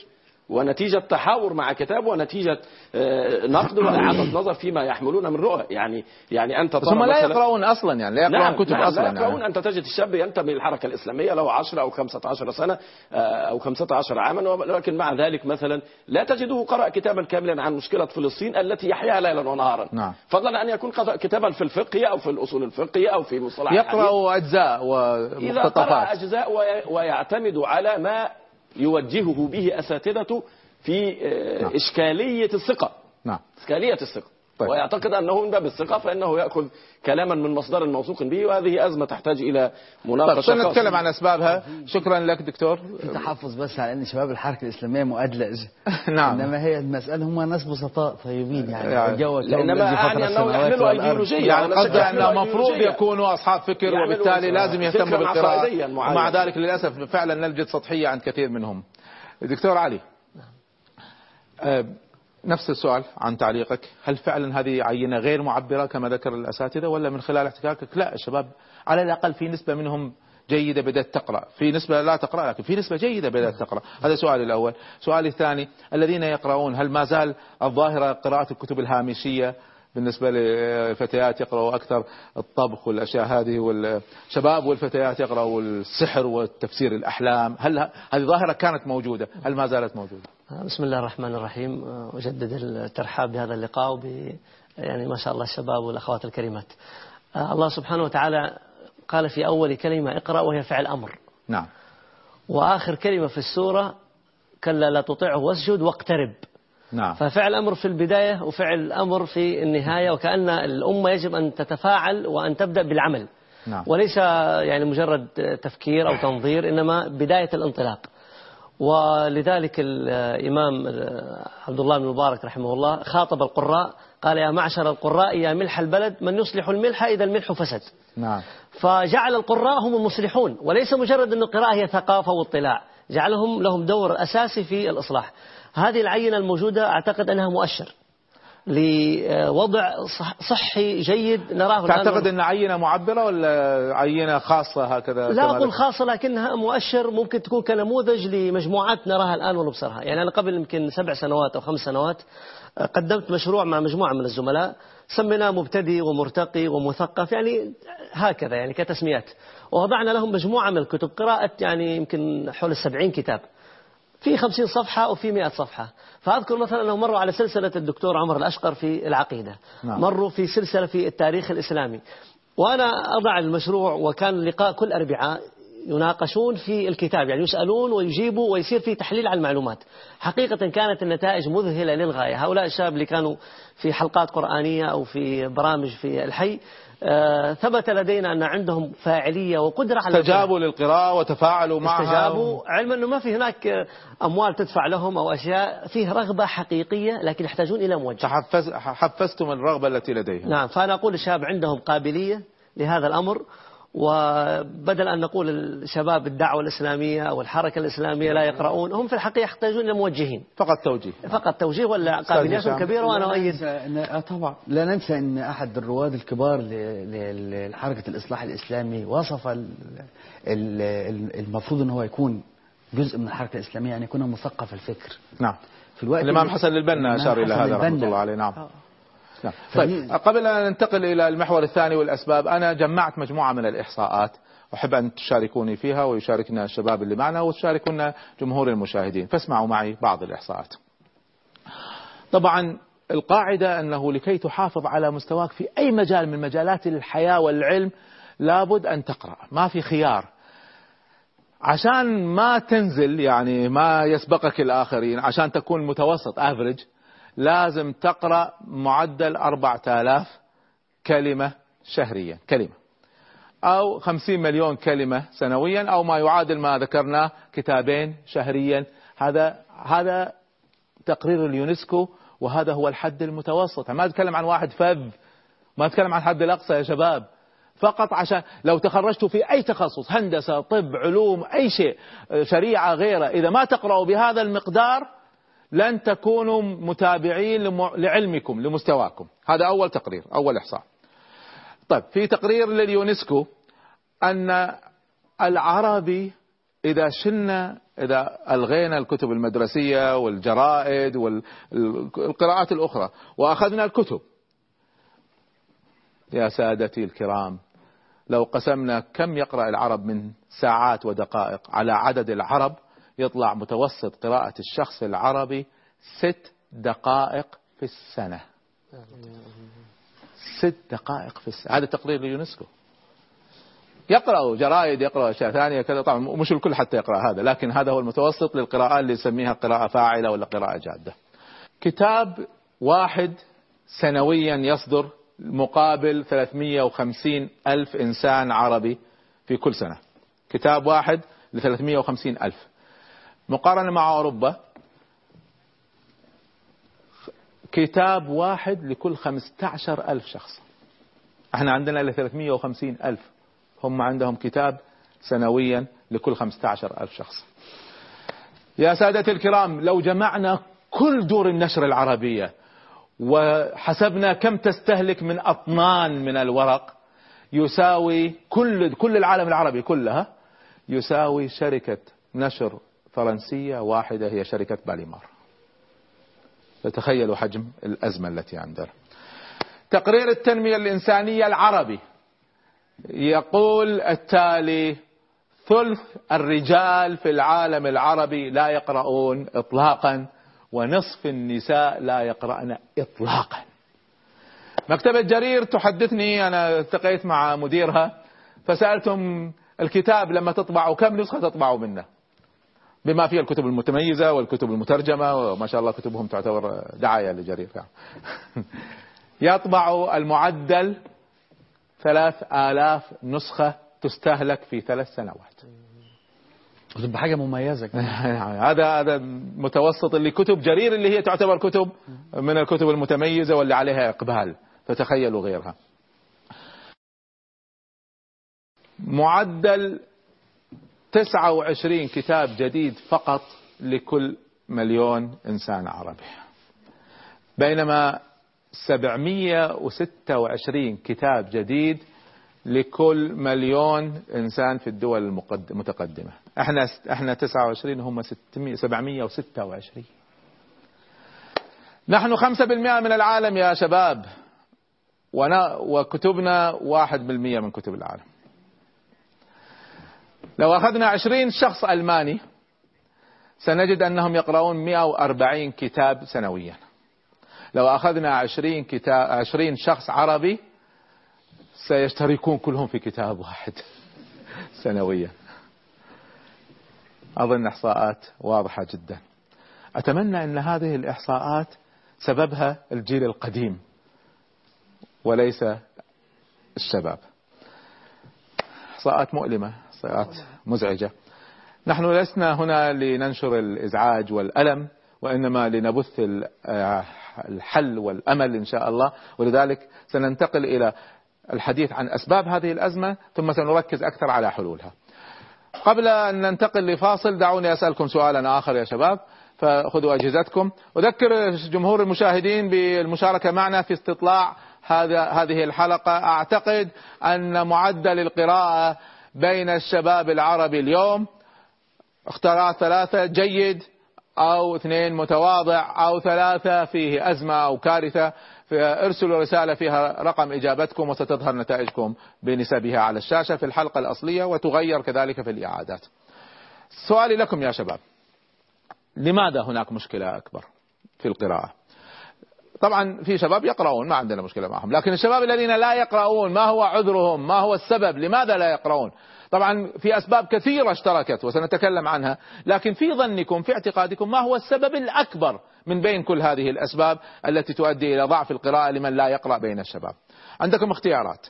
ونتيجة تحاور مع كتاب ونتيجة آه، نقد وإعادة نظر فيما يحملون من رؤى يعني يعني أنت ترى لا يقرؤون أصلا يعني لا يقرؤون نعم كتب نعم أصلا لا يقرؤون يعني. أنت تجد الشاب ينتمي للحركة الإسلامية له 10 أو 15 سنة آه، أو 15 عاما ولكن مع ذلك مثلا لا تجده قرأ كتابا كاملا عن مشكلة فلسطين التي يحياها ليلا ونهارا نعم فضلا أن يكون قرأ كتابا في الفقه أو في الأصول الفقهية أو في مصطلح. يقرأ أجزاء إذا قرأ ومقتطفات أجزاء وي- ويعتمد على ما يوجهه به أساتذته في آه، نعم. إشكالية الثقة. نعم. إشكالية الثقة. طيب. ويعتقد أنه من باب الثقة فإنه يأخذ كلاما من مصدر موثوق به وهذه أزمة تحتاج إلى طيب مناقشة خاصة. نتكلم عن أسبابها شكرا لك دكتور في تحفظ بس على إن شباب الحركة الإسلامية مؤدلج نعم إنما هي المساله هم ناس بسطاء طيبين يعني, يعني الذي يعني فطر أنه السماوات يحملوا. أيديولوجية يعني قصدي أنه المفروض. يكونوا أصحاب فكر يعملوا وبالتالي لازم يهتموا بالقراءة. ومع ذلك للأسف فعلا نجد سطحية عند كثير منهم دكتور علي آه، نفس السؤال عن تعليقك. هل فعلا هذه عينة غير معبرة كما ذكر الأساتذة ولا من خلال احتكاكك؟ لا الشباب على الأقل في نسبة منهم جيدة بدأت تقرأ. في نسبة لا تقرأ لكن في نسبة جيدة بدأت تقرأ. هذا سؤالي الأول. سؤالي الثاني الذين يقرؤون هل ما زال الظاهرة قراءة الكتب الهامشية بالنسبة للفتيات يقرأوا أكثر؟ الطبخ والأشياء هذه والشباب والفتيات يقرأوا السحر والتفسير الأحلام هل هذه ظاهرة كانت موجودة هل ما زالت موجودة؟ بسم الله الرحمن الرحيم. أجدد الترحاب بهذا اللقاء وب يعني ما شاء الله الشباب والأخوات الكريمات. الله سبحانه وتعالى قال في أول كلمة اقرأ وهي فعل أمر. نعم. وآخر كلمة في السورة كلا لا تطيعه واسجد واقترب. نعم. ففعل أمر في البداية وفعل أمر في النهاية وكأن الأمة يجب أن تتفاعل وأن تبدأ بالعمل. نعم. وليس يعني مجرد تفكير أو تنظير إنما بداية الانطلاق. ولذلك الإمام عبد الله بن مبارك رحمه الله خاطب القراء قال يا معشر القراء يا ملح البلد من يصلح الملح إذا الملح فسد. نعم. فجعل القراء هم المصلحون وليس مجرد أن القراءة هي ثقافة واطلاع جعلهم لهم دور أساسي في الإصلاح. هذه العينة الموجودة أعتقد أنها مؤشر. لوضع صح صحي جيد نراه تعتقد أن عينة معبرة ولا عينة خاصة هكذا؟ لا أقول؟ خاصة لكنها مؤشر ممكن تكون كنموذج لمجموعات نراها الآن ونبصرها. يعني أنا قبل يمكن سبع سنوات أو خمس سنوات قدمت مشروع مع مجموعة من الزملاء سميناه مبتدئ ومرتقي ومثقف يعني هكذا يعني كتسميات. ووضعنا لهم مجموعة من الكتب قراءة يعني يمكن حول السبعين كتاب. في خمسين صفحة وفي مئة صفحة. فأذكر مثلا أنهم مروا على سلسلة الدكتور عمر الأشقر في العقيدة. نعم. مروا في سلسلة في التاريخ الإسلامي. وأنا أضع المشروع وكان اللقاء كل أربعاء يناقشون في الكتاب يعني يسألون ويجيبوا ويصير في تحليل على المعلومات. حقيقة كانت النتائج مذهلة للغاية. هؤلاء الشباب اللي كانوا في حلقات قرآنية أو في برامج في الحي ثبت لدينا أن عندهم فاعلية وقدرة على استجابوا للقراءة وتفاعلوا معها. استجابوا علما أنه ما في هناك أموال تدفع لهم أو أشياء فيه رغبة حقيقية لكن يحتاجون إلى موجة. تحفز حفزتم الرغبة التي لديهم. نعم فأنا أقول الشباب عندهم قابلية لهذا الأمر. وبدل أن نقول الشباب الدعوة الإسلامية أو الحركة الإسلامية لا يقرؤون هم في الحقيقة يحتاجون إلى موجهين. فقط توجيه. فقط توجيه ولا قابلياتهم هشام. كبيرة وأنا لا أؤيد. آه طبعا. لا ننسى إن أحد الرواد الكبار ل- ل- لحركة الإصلاح الإسلامي وصف ال- ال- ال- المفروض إن هو يكون جزء من الحركة الإسلامية يعني يكون مثقف الفكر. نعم. في الوقت الإمام حسن البنا أشار إلى هذا رحمة. الله عليه نعم. آه. نعم. طيب قبل أن ننتقل إلى المحور الثاني والأسباب أنا جمعت مجموعة من الإحصاءات أحب أن تشاركوني فيها ويشاركنا الشباب اللي معنا وتشاركونا جمهور المشاهدين فاسمعوا معي بعض الإحصاءات. طبعا القاعدة أنه لكي تحافظ على مستواك في أي مجال من مجالات الحياة والعلم لابد أن تقرأ ما في خيار. عشان ما تنزل يعني ما يسبقك الآخرين عشان تكون متوسط افريج لازم تقرأ معدل 4000 كلمة شهريا كلمة. أو 50 مليون كلمة سنويا أو ما يعادل ما ذكرناه كتابين شهريا. هذا هذا تقرير اليونسكو وهذا هو الحد المتوسط. ما أتكلم عن واحد فذ ما أتكلم عن الحد الأقصى يا شباب. فقط عشان لو تخرجتوا في أي تخصص هندسة طب علوم أي شيء شريعة غيره إذا ما تقرأوا بهذا المقدار لن تكونوا متابعين لعلمكم لمستواكم. هذا أول تقرير أول إحصاء. طيب في تقرير لليونسكو أن العربي إذا شلنا إذا ألغينا الكتب المدرسية والجرائد والقراءات الأخرى وأخذنا الكتب. يا سادتي الكرام لو قسمنا كم يقرأ العرب من ساعات ودقائق على عدد العرب يطلع متوسط قراءة الشخص العربي ست دقائق في السنة. ست دقائق في السنة. هذا تقرير اليونسكو يقرأوا جرائد يقرأوا أشياء ثانية كذا. طبعا مش الكل حتى يقرأ هذا لكن هذا هو المتوسط للقراءات اللي يسميها قراءة فاعلة ولا قراءة جادة. كتاب واحد سنويا يصدر مقابل 350 ألف إنسان عربي في كل سنة. كتاب واحد ل 350 ألف. مقارنة مع أوروبا كتاب واحد لكل 15 ألف شخص. إحنا عندنا ل 350 ألف. هم عندهم كتاب سنويا لكل 15 ألف شخص. يا سادتي الكرام لو جمعنا كل دور النشر العربية وحسبنا كم تستهلك من أطنان من الورق يساوي كل كل العالم العربي كلها يساوي شركة نشر فرنسية واحدة هي شركة باليمار. فتخيلوا حجم الأزمة التي عندنا تقرير التنمية الإنسانية العربي يقول التالي ثلث الرجال في العالم العربي لا يقرؤون إطلاقا ونصف النساء لا يقرأن إطلاقا. مكتبة جرير تحدثني أنا التقيت مع مديرها فسألتم الكتاب لما تطبعوا كم نسخة تطبعوا منه؟ بما فيها الكتب المتميزة والكتب المترجمة وما شاء الله كتبهم تعتبر دعاية لجرير يطبع المعدل ثلاث آلاف نسخة تستهلك في ثلاث سنوات. وتبقى حاجة مميزة هذا هذا متوسط اللي كتب جرير اللي هي تعتبر كتب من الكتب المتميزة واللي عليها إقبال. فتخيلوا غيرها. معدل 29 كتاب جديد فقط لكل مليون إنسان عربي. بينما 726 كتاب جديد لكل مليون إنسان في الدول المتقدمة. إحنا إحنا 29 هم 600 726 نحن 5% من العالم يا شباب. وكتبنا 1% من كتب العالم. لو أخذنا 20 شخص ألماني سنجد أنهم يقرؤون 140 كتاب سنويا. لو أخذنا 20 كتاب 20 شخص عربي سيشتركون كلهم في كتاب واحد سنويا. أظن إحصاءات واضحة جدا. أتمنى أن هذه الإحصاءات سببها الجيل القديم وليس الشباب. إحصاءات مؤلمة. إحصاءات مزعجة. نحن لسنا هنا لننشر الإزعاج والألم وإنما لنبث الحل والأمل إن شاء الله. ولذلك سننتقل إلى الحديث عن أسباب هذه الأزمة ثم سنركز أكثر على حلولها. قبل أن ننتقل لفاصل دعوني أسألكم سؤالا آخر يا شباب فخذوا أجهزتكم. أذكر جمهور المشاهدين بالمشاركة معنا في استطلاع هذا هذه الحلقة. أعتقد أن معدل القراءة بين الشباب العربي اليوم. اختارات ثلاثة جيد أو اثنين متواضع أو ثلاثة فيه أزمة أو كارثة. ارسلوا رسالة فيها رقم إجابتكم وستظهر نتائجكم بنسبها على الشاشة في الحلقة الأصلية وتغير كذلك في الإعادات. سؤالي لكم يا شباب. لماذا هناك مشكلة أكبر في القراءة؟ طبعا في شباب يقرؤون ما عندنا مشكلة معهم. لكن الشباب الذين لا يقرؤون ما هو عذرهم؟ ما هو السبب؟ لماذا لا يقرؤون؟ طبعا في أسباب كثيرة اشتركت وسنتكلم عنها. لكن في ظنكم في اعتقادكم ما هو السبب الأكبر من بين كل هذه الأسباب التي تؤدي إلى ضعف القراءة لمن لا يقرأ بين الشباب؟ عندكم اختيارات.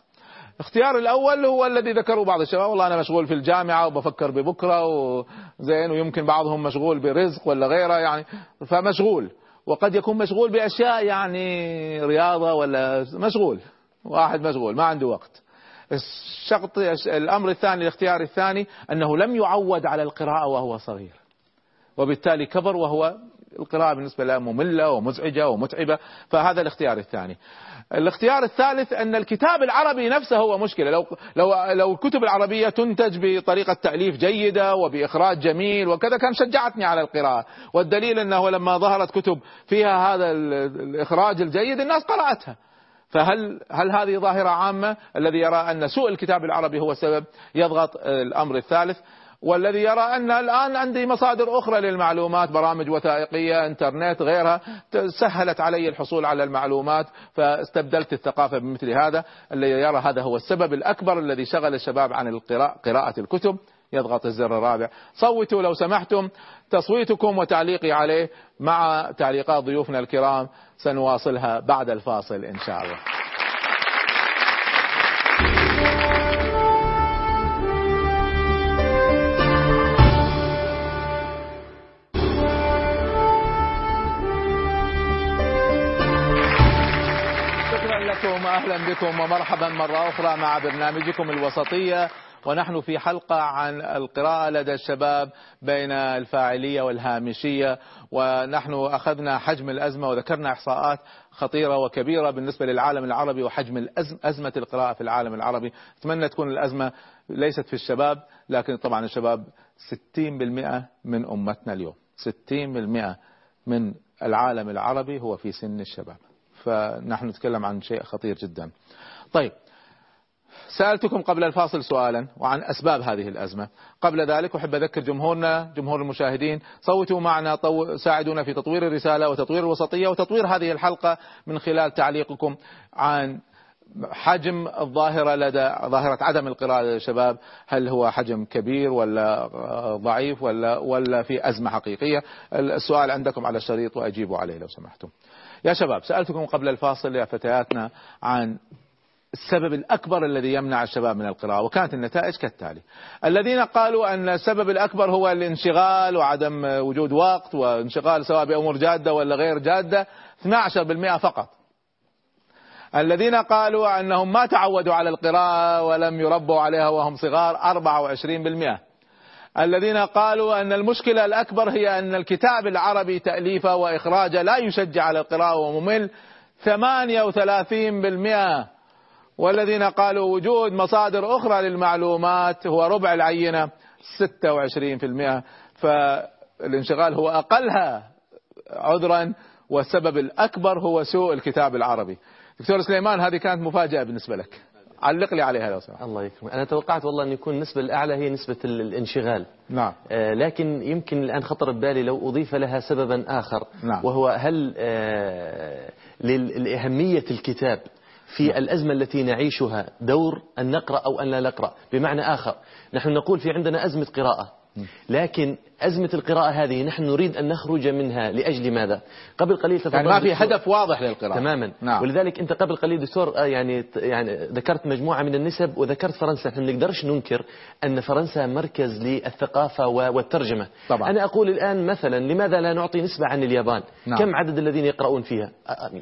الاختيار الأول هو الذي ذكره بعض الشباب والله أنا مشغول في الجامعة وبفكر ببكرة وزين ويمكن بعضهم مشغول برزق ولا غيره يعني. فمشغول. وقد يكون مشغول بأشياء يعني رياضة ولا مشغول واحد مشغول ما عنده وقت. الشغط الأمر الثاني الاختيار الثاني أنه لم يعود على القراءة وهو صغير وبالتالي كبر وهو القراءة بالنسبة له مملة ومزعجة ومتعبة فهذا الاختيار الثاني. الاختيار الثالث أن الكتاب العربي نفسه هو مشكلة. لو, لو, لو الكتب العربية تنتج بطريقة تأليف جيدة وبإخراج جميل وكذا كان شجعتني على القراءة. والدليل أنه لما ظهرت كتب فيها هذا الإخراج الجيد الناس قرأتها. فهل هل هذه ظاهرة عامة؟ الذي يرى أن سوء الكتاب العربي هو سبب يضغط الأمر الثالث. والذي يرى أن الآن عندي مصادر أخرى للمعلومات برامج وثائقية إنترنت غيرها سهلت علي الحصول على المعلومات فاستبدلت الثقافة بمثل هذا. الذي يرى هذا هو السبب الأكبر الذي شغل الشباب عن القراءة قراءة الكتب. يضغط الزر الرابع. صوتوا لو سمحتم. تصويتكم وتعليقي عليه مع تعليقات ضيوفنا الكرام. سنواصلها بعد الفاصل إن شاء الله. أهلا بكم ومرحبا مرة أخرى مع برنامجكم الوسطية. ونحن في حلقة عن القراءة لدى الشباب بين الفاعلية والهامشية. ونحن أخذنا حجم الأزمة وذكرنا إحصاءات خطيرة وكبيرة بالنسبة للعالم العربي وحجم الأزم أزمة القراءة في العالم العربي. أتمنى تكون الأزمة ليست في الشباب لكن طبعا الشباب 60% من أمتنا اليوم. 60% من العالم العربي هو في سن الشباب. فنحن نتكلم عن شيء خطير جدا. طيب سألتكم قبل الفاصل سؤالا وعن أسباب هذه الأزمة. قبل ذلك أحب أذكر جمهورنا جمهور المشاهدين صوتوا معنا طو... ساعدونا في تطوير الرسالة وتطوير الوسطية وتطوير هذه الحلقة من خلال تعليقكم عن حجم الظاهرة لدى ظاهرة عدم القراءة لدى الشباب هل هو حجم كبير ولا ضعيف ولا ولا في أزمة حقيقية؟ السؤال عندكم على الشريط وأجيبوا عليه لو سمحتم. يا شباب سألتكم قبل الفاصل يا فتياتنا عن السبب الأكبر الذي يمنع الشباب من القراءة وكانت النتائج كالتالي. الذين قالوا أن السبب الأكبر هو الانشغال وعدم وجود وقت وانشغال سواء بأمور جادة ولا غير جادة 12% فقط. الذين قالوا أنهم ما تعودوا على القراءة ولم يربوا عليها وهم صغار 24% الذين قالوا أن المشكلة الأكبر هي أن الكتاب العربي تأليفه وإخراجه لا يشجع على القراءة وممل 38% والذين قالوا وجود مصادر أخرى للمعلومات هو ربع العينة 26% فالانشغال هو أقلها عذرا والسبب الأكبر هو سوء الكتاب العربي. دكتور سليمان هذه كانت مفاجأة بالنسبة لك. علق لي عليها لو سمحت. الله يكرمك. أنا توقعت والله أن يكون النسبة الأعلى هي نسبة الانشغال. نعم. آه لكن يمكن الآن خطر ببالي لو أضيف لها سببا آخر نعم. وهو هل آه لأهمية الكتاب في الأزمة التي نعيشها دور أن نقرأ أو أن لا نقرأ؟ بمعنى آخر نحن نقول في عندنا أزمة قراءة. لكن أزمة القراءة هذه نحن نريد أن نخرج منها لأجل ماذا؟ قبل قليل يعني ما في هدف واضح للقراءة. تماما. نعم. ولذلك أنت قبل قليل دكتور يعني يعني ذكرت مجموعة من النسب وذكرت فرنسا. إحنا ما نقدرش ننكر أن فرنسا مركز للثقافة والترجمة. طبعا. أنا أقول الآن مثلا لماذا لا نعطي نسبة عن اليابان؟ نعم. كم عدد الذين يقرؤون فيها؟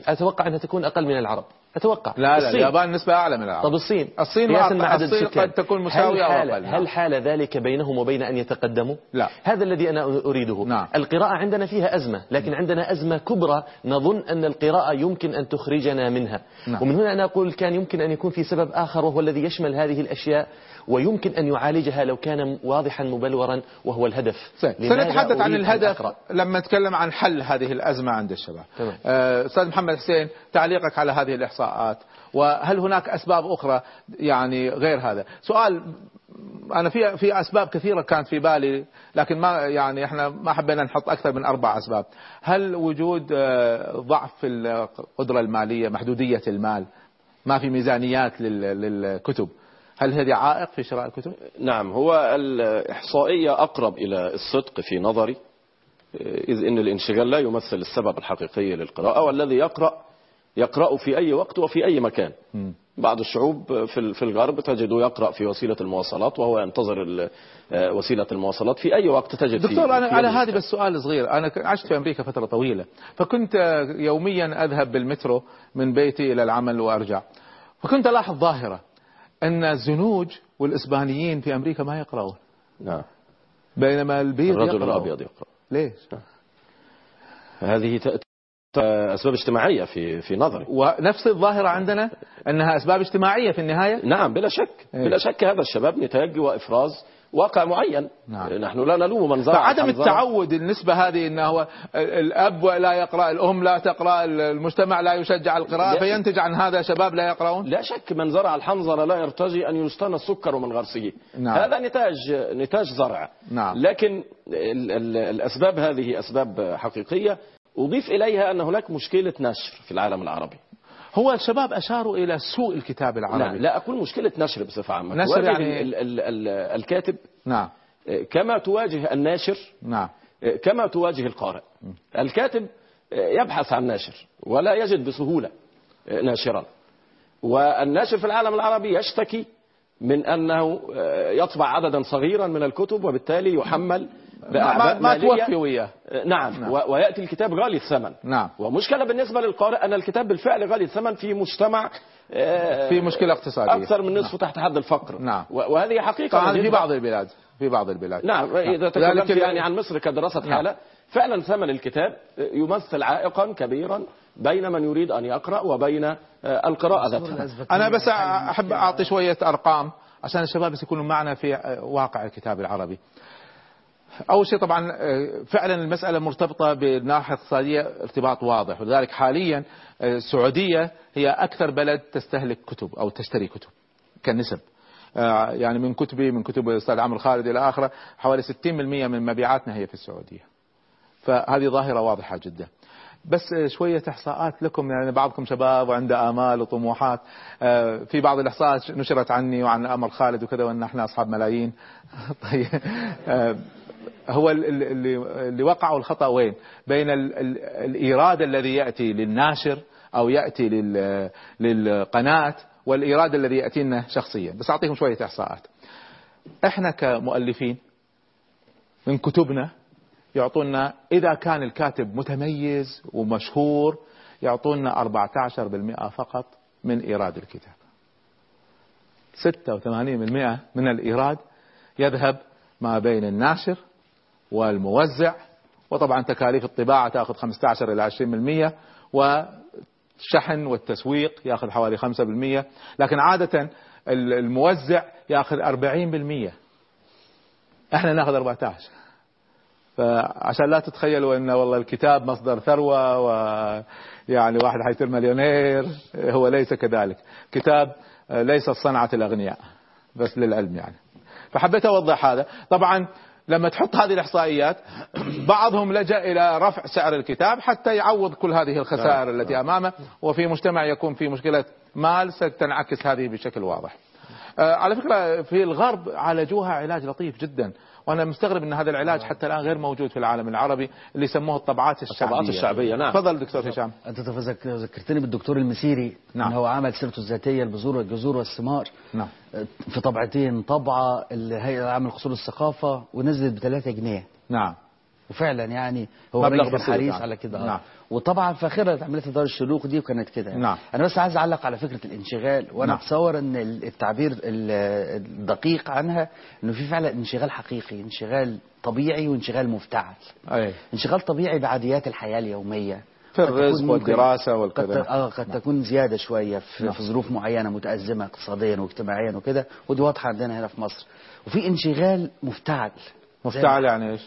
أتوقع أنها تكون أقل من العرب. أتوقع. لا لا الصين. اليابان نسبة أعلى من العرب. طب الصين؟ الصين مع عدد الصين السكان قد تكون مساوية هل حال, أقل. هل حال ذلك بينهم وبين أن يتقدموا؟ لا. هذا الذي أنا أريده. نعم. القراءة عندنا فيها أزمة لكن عندنا أزمة كبرى. نظن أن القراءة يمكن أن تخرجنا منها. نعم. ومن هنا أنا أقول كان يمكن أن يكون في سبب آخر وهو الذي يشمل هذه الأشياء. ويمكن أن يعالجها لو كان واضحا مبلورا وهو الهدف. لماذا سنتحدث عن الهدف؟ لما نتكلم عن حل هذه الأزمة عند الشباب. آه، أستاذ محمد حسين تعليقك على هذه الإحصاءات وهل هناك أسباب أخرى يعني غير هذا؟ سؤال أنا في في أسباب كثيرة كانت في بالي لكن ما يعني إحنا ما حبينا نحط أكثر من أربع أسباب. هل وجود آه، ضعف في القدرة المالية محدودية المال ما في ميزانيات لل- للكتب؟ هل هذه عائق في شراء الكتب؟ نعم هو الإحصائية أقرب إلى الصدق في نظري إذ إن الانشغال لا يمثل السبب الحقيقي للقراءة والذي يقرأ يقرأ في أي وقت وفي أي مكان. بعض الشعوب في ال- في الغرب تجده يقرأ في وسيلة المواصلات وهو ينتظر آه، وسيلة المواصلات في أي وقت تجد فيه دكتور أنا في على هذه بس سؤال صغير. أنا ك- عشت في أمريكا فترة طويلة فكنت يوميا أذهب بالمترو من بيتي إلى العمل وأرجع. فكنت ألاحظ ظاهرة. أن الزنوج والإسبانيين في أمريكا ما يقرؤون نعم. بينما البيض الرجل يقرأ. الأبيض يقرأ. ليش؟ هذه تأتي أسباب اجتماعية في في نظري. ونفس الظاهرة عندنا أنها أسباب اجتماعية في النهاية؟ نعم بلا شك. إيه. بلا شك هذا الشباب نتاج وإفراز واقع معين نعم. نحن لا نلوم من زرع فعدم الحنظلة. التعود النسبة هذه أنه هو الأب لا يقرأ الأم لا تقرأ المجتمع لا يشجع القراءة لا. فينتج عن هذا شباب لا يقرؤون لا شك من زرع الحنظلة لا يرتجي أن يستنى السكر من غرسه نعم. هذا نتاج نتاج زرع نعم. لكن ال ال الأسباب هذه أسباب حقيقية أضيف إليها أن هناك مشكلة نشر في العالم العربي هو الشباب أشاروا إلى سوء الكتاب لا, العربي لا أقول مشكلة نشر بصفة عامة. نشر يعني- ال ال ال الكاتب نعم. كما تواجه الناشر نعم. كما تواجه القارئ. الكاتب يبحث عن ناشر ولا يجد بسهولة ناشرا. والناشر في العالم العربي يشتكي من أنه يطبع عددا صغيرا من الكتب وبالتالي يحمل ما, ما. توفي وياه نعم, نعم. و- ويأتي الكتاب غالي الثمن نعم ومشكلة بالنسبة للقارئ أن الكتاب بالفعل غالي الثمن في مجتمع آه، في مشكلة اقتصادية أكثر من نصفه تحت حد الفقر نعم. و- وهذه حقيقة طبعا في. بعض البلاد في بعض البلاد نعم إذا ذلك تكلمت يعني عن مصر كدراسة نعم. حالة فعلا ثمن الكتاب يمثل عائقا كبيرا بين من يريد أن يقرأ وبين آه، القراءة ذاتها أنا بس أحب أعطي شوية أرقام عشان الشباب بس يكونوا معنا في واقع الكتاب العربي أول شيء طبعا آه، فعلا المسألة مرتبطة بالناحية الاقتصادية ارتباط واضح. ولذلك حاليا آه، السعودية هي أكثر بلد تستهلك كتب أو تشتري كتب كنسب. آه، يعني من كتبي من كتب الأستاذ عمرو خالد إلى آخره حوالي 60% من مبيعاتنا هي في السعودية. فهذه ظاهرة واضحة جدا. بس شوية إحصاءات لكم يعني بعضكم شباب وعنده آمال وطموحات. في بعض الإحصاءات نشرت عني وعن أمر خالد وكذا وأن إحنا أصحاب ملايين. طيب. هو ال- ال- اللي اللي وقعوا الخطأ وين؟ بين ال- ال- الإيراد الذي يأتي للناشر أو يأتي لل- للقناة والإيراد الذي يأتي لنا شخصيا. بس أعطيكم شوية إحصاءات. إحنا كمؤلفين من كتبنا يعطونا إذا كان الكاتب متميز ومشهور يعطونا 14% فقط من إيراد الكتاب. 86% من الإيراد يذهب ما بين الناشر والموزع وطبعا تكاليف الطباعة تأخذ 15 إلى 20% والشحن والتسويق يأخذ حوالي 5% لكن عادة الموزع يأخذ 40% إحنا نأخذ 14 فعشان لا تتخيلوا ان والله الكتاب مصدر ثروة ويعني واحد حيصير مليونير هو ليس كذلك. كتاب ليس صنعة الأغنياء بس للعلم يعني. فحبيت أوضح هذا. طبعا لما تحط هذه الإحصائيات بعضهم لجأ إلى رفع سعر الكتاب حتى يعوض كل هذه الخسائر التي أمامه وفي مجتمع يكون في مشكلة مال ستنعكس هذه بشكل واضح. آه، على فكرة في الغرب عالجوها علاج لطيف جدا وأنا مستغرب إن هذا العلاج حتى الآن غير موجود في العالم العربي اللي يسموه الطبعات الشعبية. الطبعات الشعبية، نعم. تفضل دكتور هشام. أنت ذكرتني بالدكتور المسيري نعم. ان هو عمل سيرته الذاتية البذور والجذور والثمار نعم. في طبعتين طبعة الهيئه العامه لقصور الثقافة ونزلت ب 3 جنيه نعم وفعلا يعني هو مبلغ حريص يعني. على كده آه. نعم. وطبعا فاخره عمليه دار الشروق دي وكانت كده يعني. نعم. أنا بس عايز أعلق على فكرة الانشغال وأنا نعم. اتصور إن التعبير ال- الدقيق عنها إنه في فعلا انشغال حقيقي انشغال طبيعي وانشغال مفتعل أي انشغال طبيعي بعاديات الحياة اليومية في الرزق قد, والكذا آه قد تكون زيادة شوية في, نعم. في ظروف معينة متأزمة اقتصاديا واجتماعيا وكده ودي واضحة عندنا هنا في مصر وفي انشغال مفتعل مفتعل يعني إيش؟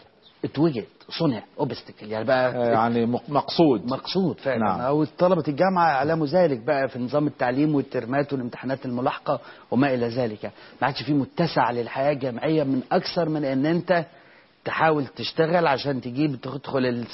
اتوجد صنع اوبستكل يعني بقى يعني مق- مقصود. مقصود فعلا. نعم. أو طلبه الجامعة اعلموا ذلك بقى في نظام التعليم والترمات والامتحانات الملاحقة وما إلى ذلك. ما عادش في متسع للحياة الجامعية من أكثر من إن أنت تحاول تشتغل عشان تجيب تدخل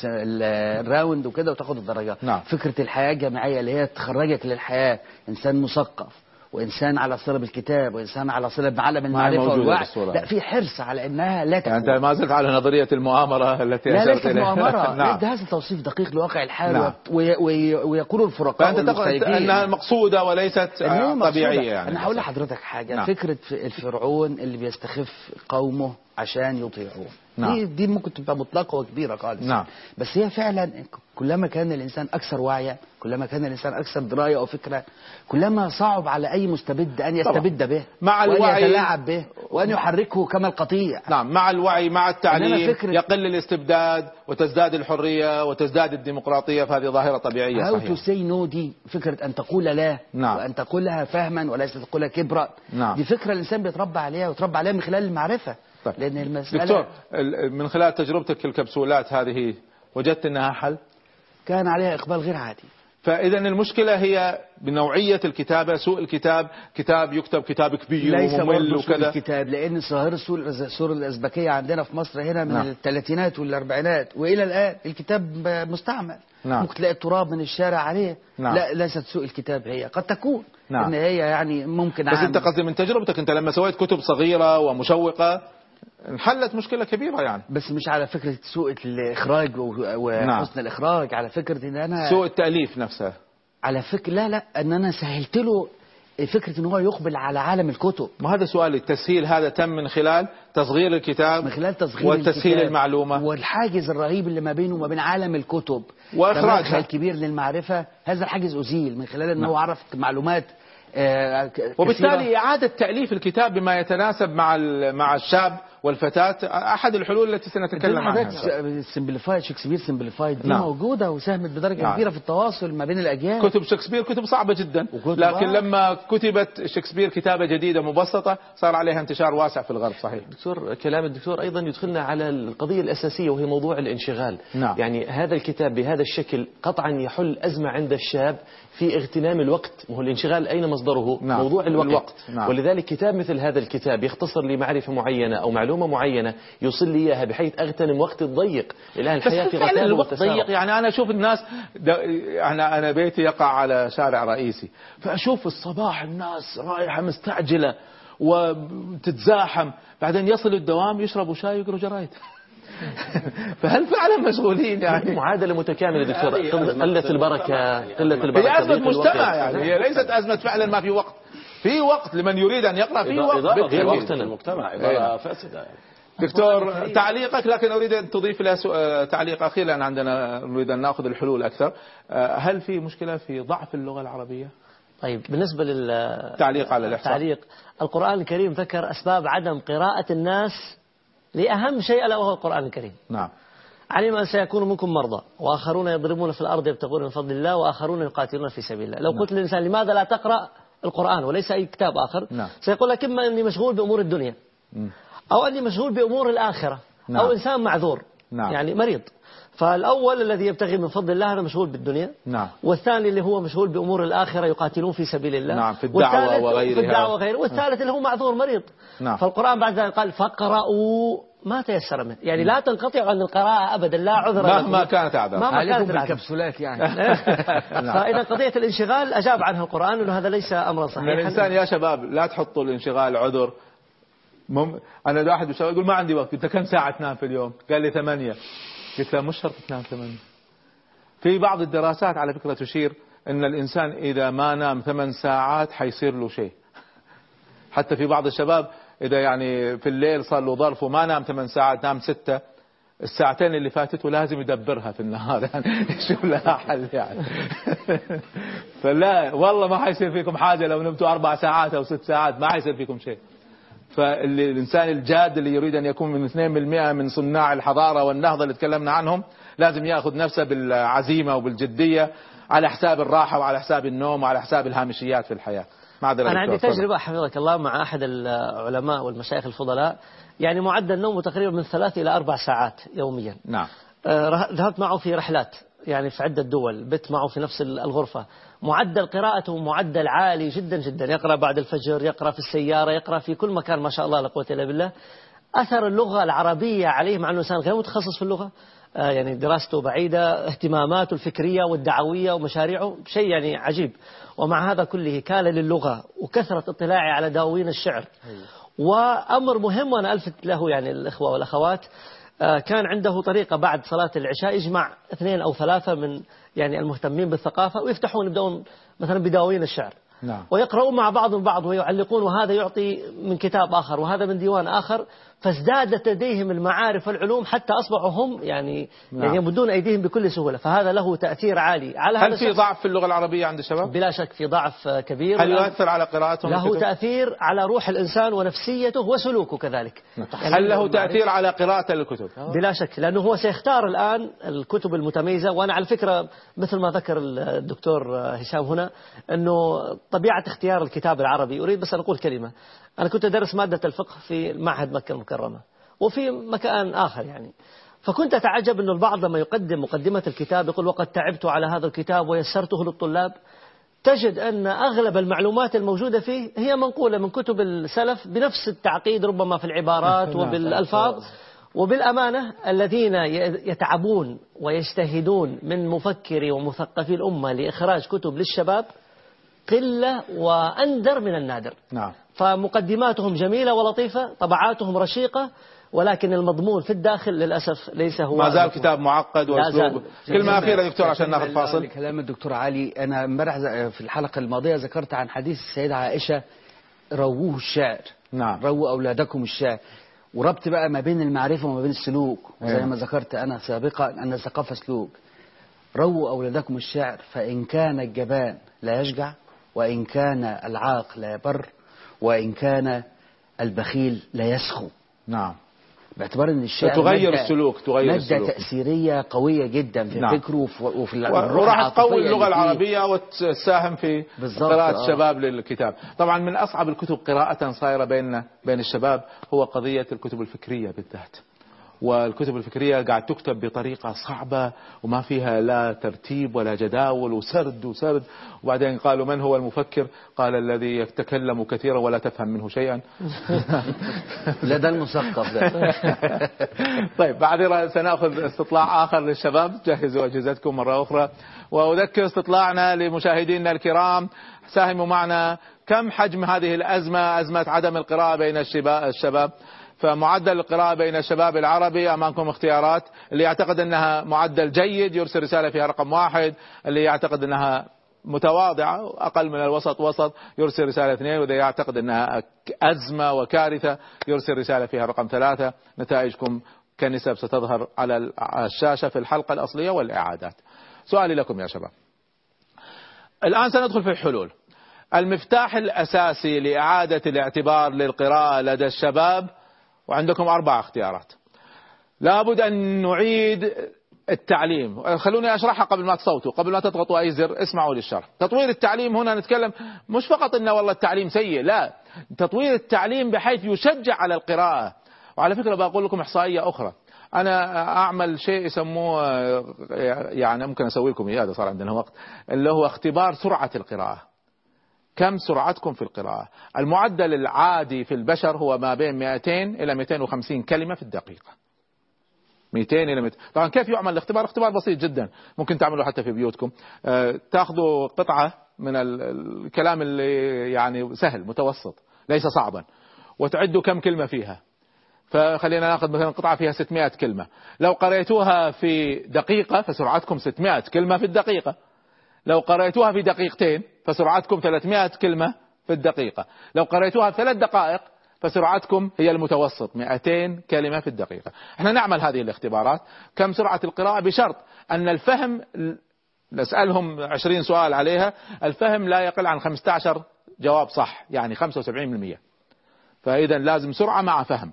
ال round وكده وتاخد الدرجات نعم. فكرة الحياة الجامعية اللي هي تخرجك للحياة إنسان مثقف. وإنسان على صله بالكتاب وإنسان على هي المعرفة موجودة والوعي لا. في حرص على إنها لا يعني تكون انت ما زلت على نظرية المؤامرة التي لا ليست. مؤامرة نعم. لا هذا توصيف دقيق لواقع الحال نعم. وي وي ويقول الفرقاء فأنت تقول إنها مقصودة وليست آه، مقصودة. طبيعية يعني أنا هقول لحضرتك حاجة نعم. فكرة الفرعون اللي بيستخف قومه عشان يطيعوه نعم. دي دي ممكن تبقى مطلقة وكبيرة خالص نعم. بس هي فعلا كلما كان الإنسان أكثر وعيا كلما كان الإنسان أكثر دراية أو فكرة كلما صعب على أي مستبد أن طبعا. يستبد به مع وأن الوعي- يتلاعب به وأن يحركه كما القطيع نعم مع الوعي مع التعليم فكرة- يقل الاستبداد وتزداد الحرية وتزداد الديمقراطية فهذه ظاهرة طبيعية هاو تو صحيح say no دي فكرة أن تقول لا نعم. وأن تقولها فهما وليس تقولها كبرا نعم. دي فكرة الإنسان بيتربى عليها ويتربى عليها من خلال المعرفة طيب. لأن المساله دكتور من خلال تجربتك الكبسولات هذه وجدت إنها حل كان عليها إقبال غير عادي فإذا المشكلة هي بنوعية الكتابه سوء الكتاب كتاب يكتب كتاب كبير ليس وممل وكذا الكتاب سور الأز- سور الأزبكية عندنا في مصر هنا من نعم. الثلاثينات والأربعينات وإلى الآن الكتاب مستعمل نعم. ممكن تلاقي التراب من الشارع عليه نعم. لا ليست سوء الكتاب هي قد تكون نعم. إن هي يعني ممكن بس عام. انت قصدي من تجربتك أنت لما سويت كتب صغيرة ومشوقة انحلت مشكلة كبيرة يعني. بس مش على فكرة سوء الإخراج و- نعم. وحسن الإخراج على فكرة إن أنا سوء التأليف نفسها على فكره لا لا إن أنا سهلت له فكرة إن هو يقبل على عالم الكتب. ما هذا سؤالي التسهيل هذا تم من خلال تصغير الكتاب من خلال تصغير وتسهيل الكتاب. المعلومة. والحاجز الرهيب اللي ما بينه وما بين عالم الكتب. وإخراجها. كمدخل كبير للمعرفة. هذا الحاجز أزيل من خلال أنه عرف معلومات آه، وبالتالي. إعادة تأليف الكتاب بما يتناسب مع مع الشاب والفتاة أحد الحلول التي سنتكلم عنها simplified شكسبير simplified دي نعم. موجودة وساهمت بدرجة نعم. كبيرة في التواصل ما بين الأجيال كتب شكسبير كتب صعبة جدا لكن آه. لما كتبت شكسبير كتابة جديدة مبسطة صار عليها انتشار واسع في الغرب صحيح دكتور كلام الدكتور أيضا يدخلنا على القضية الأساسية وهي موضوع الانشغال نعم. يعني هذا الكتاب بهذا الشكل قطعا يحل أزمة عند الشاب في اغتنام الوقت وهو الانشغال أين مصدره نعم. موضوع الوقت, الوقت. نعم. ولذلك كتاب مثل هذا الكتاب يختصر لي معرفه معينة أو معلومة معينة يوصل لي إياها بحيث أغتنم وقت الضيق الآن بس الحياة في رتابه الوقت. ضيق يعني أنا أشوف الناس أنا أنا بيتي يقع على شارع رئيسي فأشوف الصباح الناس رايحة مستعجلة وتتزاحم بعدين يصل الدوام يشربوا شاي ويقروا جرايد فهل فعلا مشغولين يعني معادلة متكاملة دكتور قل- قلة البركة قلة هي الوقت. مجتمع يعني هي ليست أزمة فعلا ما في وقت في وقت لمن يريد أن يقرأ في وقت. الوقت في المجتمع إدارة. فاسدة دكتور تعليقك لكن أريد أن تضيف إلى سو- آه، تعليق اخير لأن عندنا نريد أن نأخذ الحلول أكثر آه، هل في مشكلة في ضعف اللغة العربية؟ طيب بالنسبة لل تعليق على الإحصاء. تعليق القرآن الكريم ذكر أسباب عدم قراءة الناس لأهم شيء ألا وهو القرآن الكريم نعم علم أن سيكون منكم مرضى وآخرون يضربون في الأرض يبتغون من فضل الله وآخرون يقاتلون في سبيل الله لو قلت للإنسان لماذا لا تقرأ القرآن وليس أي كتاب آخر نعم. سيقول لك إما أني مشغول بأمور الدنيا مم. أو أني مشغول بأمور الآخرة نعم. أو إنسان معذور نعم. يعني مريض فالأول الذي يبتغي من فضل الله هذا مشغول بالدنيا نعم والثاني اللي هو مشغول بأمور الآخرة يقاتلون في سبيل الله نعم، في الدعوة والثالث وغيرها. في الدعوة وغيره والثالث اللي هو معذور مريض نعم. فالقرآن بعد ذلك قال فاقرأوا ما تيسر منه يعني لا تنقطع عن القراءة أبدا لا عذر مهما. كانت أعذار. مهما عليكم كانت. بالكبسولات يعني نعم. فإذا قضية الانشغال أجاب عنها القرآن أنه هذا ليس أمرا صحيحا الإنسان يا شباب لا تحطوا الانشغال عذر مم... أنا واحد من الشباب يقول ما عندي وقت انت كم ساعة تنام في اليوم؟ قال لي ثمانية قلت له مش شرط تنام ثمانية. في بعض الدراسات على فكرة تشير إن الإنسان إذا ما نام ثمان ساعات حيصير له شيء. حتى في بعض الشباب إذا يعني في الليل صار له ظرف وما نام ثمان ساعات نام ستة الساعتين اللي فاتته لازم يدبرها في النهار. يعني يشوف لها حل يعني. فلا والله ما حيصير فيكم حاجة لو نمتوا أربع ساعات أو ست ساعات ما حيصير فيكم شيء. فالإنسان الجاد اللي يريد أن يكون من 2% من صناع الحضارة والنهضة اللي تكلمنا عنهم لازم يأخذ نفسه بالعزيمة وبالجدية على حساب الراحة وعلى حساب النوم وعلى حساب الهامشيات في الحياة. معذرة أنا عندي. تجربة حفظك الله مع أحد العلماء والمشايخ الفضلاء. يعني معدل نومه تقريبا من ثلاث إلى أربع ساعات يوميا. نعم. آه، ذهبت معه في رحلات يعني في عدة دول بت معه في نفس الغرفة. معدل قراءته معدل عالي جدا جدا. يقرأ بعد الفجر يقرأ في السيارة يقرأ في كل مكان ما شاء الله لا قوة إلا بالله. أثر اللغة العربية عليه مع أنه إنسان غير متخصص في اللغة. آه، يعني دراسته بعيدة اهتماماته الفكرية والدعوية ومشاريعه شيء يعني عجيب. ومع هذا كله كان للغة وكثرة اطلاعي على دواوين الشعر. وأمر مهم وأنا ألفت له يعني الإخوة والأخوات كان عنده طريقة بعد صلاة العشاء يجمع اثنين أو ثلاثة من يعني المهتمين بالثقافة ويفتحون يبدأون مثلا بدواوين الشعر. نعم. ويقرؤون مع بعضهم البعض ويعلقون وهذا يعطي من كتاب آخر وهذا من ديوان آخر. فازدادت لديهم المعارف والعلوم حتى أصبحوا هم يعني, نعم. يعني يمدون أيديهم بكل سهولة فهذا له تأثير عالي على هل في. ضعف في اللغة العربية عند الشباب؟ بلا شك في ضعف كبير هل يؤثر على قراءتهم له الكتب؟ تأثير على روح الإنسان ونفسيته وسلوكه كذلك يعني هل له تأثير على قراءة الكتب؟ بلا شك لأنه هو سيختار الآن الكتب المتميزة وأنا على فكرة مثل ما ذكر الدكتور هشام هنا أنه طبيعة اختيار الكتاب العربي أريد بس أن أقول كلمة أنا كنت أدرس مادة الفقه في معهد مكة المكرمة وفي مكان آخر يعني. فكنت أتعجب أنه البعض لما يقدم مقدمة الكتاب يقول وقد تعبت على هذا الكتاب ويسرته للطلاب. تجد أن أغلب المعلومات الموجودة فيه هي منقولة من كتب السلف بنفس التعقيد ربما في العبارات نعم. وبالألفاظ. وبالأمانة الذين يتعبون ويجتهدون من مفكري ومثقفي الأمة لإخراج كتب للشباب قلة وأندر من النادر. نعم. فمقدماتهم جميلة ولطيفة طبعاتهم رشيقة ولكن المضمون في الداخل للأسف ليس هو ما زال كتاب معقد. وأسلوب. كلمة أخيرة دكتور عشان ناخذ فاصل. كلام الدكتور علي. أنا امبارح في الحلقة الماضية ذكرت عن حديث السيدة عائشة رووه الشعر. نعم. رووا أولادكم الشعر. وربط بقى ما بين المعرفة وما بين السلوك. زي أيوة. ما ذكرت أنا سابقا أن الثقافة سلوك. رووا أولادكم الشعر فإن كان الجبان لا يشجع وإن كان العاق لا يبر وإن كان البخيل لا يسخو نعم باعتبار إن الشعر تغير السلوك تغير مادة السلوك تأثيرية قوية جدا في نعم. فكره وفي, وفي الروح وراح تقوي اللغة. العربية وتساهم في قراءة آه. الشباب للكتاب طبعا من أصعب الكتب قراءة صايرة بيننا بين الشباب هو قضية الكتب الفكرية بالذات والكتب الفكرية قاعد تكتب بطريقة صعبة وما فيها لا ترتيب ولا جداول وسرد وسرد. وبعدين قالوا من هو المفكر؟ قال الذي يتكلم كثيرا ولا تفهم منه شيئا. لا ده المثقف ده. طيب بعد سنأخذ استطلاع آخر للشباب. جهزوا أجهزتكم مرة أخرى. وأذكر استطلاعنا لمشاهدينا الكرام. ساهموا معنا كم حجم هذه الأزمة أزمة عدم القراءة بين الشباب, الشباب. فمعدل القراءة بين الشباب العربي أمامكم اختيارات. اللي يعتقد أنها معدل جيد يرسل رسالة فيها رقم واحد. اللي يعتقد أنها متواضعة أقل من الوسط وسط يرسل رسالة اثنين. وإذا يعتقد أنها أزمة وكارثة يرسل رسالة فيها رقم ثلاثة. نتائجكم كنسب ستظهر على الشاشة في الحلقة الأصلية والإعادات. سؤالي لكم يا شباب. الآن سندخل في الحلول. المفتاح الأساسي لإعادة الاعتبار للقراءة لدى الشباب وعندكم أربع اختيارات. لابد أن نعيد التعليم. خلوني أشرحها قبل ما تصوتوا قبل ما تضغطوا أي زر اسمعوا للشرح تطوير التعليم هنا نتكلم مش فقط أنه والله التعليم سيء لا. تطوير التعليم بحيث يشجع على القراءة. وعلى فكرة بقول لكم إحصائية أخرى. أنا أعمل شيء يسموه يعني ممكن أسوي لكم إياه إذا صار عندنا وقت اللي هو اختبار سرعة القراءة. كم سرعتكم في القراءة؟ المعدل العادي في البشر هو ما بين 200 إلى 250 كلمة في الدقيقة. 200 إلى 200 طبعا كيف يعمل الاختبار؟ اختبار بسيط جدا. ممكن تعملوا حتى في بيوتكم. أه تاخذوا قطعة من الكلام اللي يعني سهل متوسط ليس صعبا. وتعدوا كم كلمة فيها. فخلينا ناخذ مثلا قطعة فيها 600 كلمة. لو قريتوها في دقيقة فسرعتكم 600 كلمة في الدقيقة. لو قريتوها في دقيقتين فسرعتكم 300 كلمة في الدقيقة. لو قريتوها في ثلاث دقائق فسرعتكم هي المتوسط 200 كلمة في الدقيقة. إحنا نعمل هذه الاختبارات. كم سرعة القراءة؟ بشرط أن الفهم نسألهم 20 سؤال عليها الفهم لا يقل عن 15 جواب صح يعني 75% فإذا لازم سرعة مع فهم.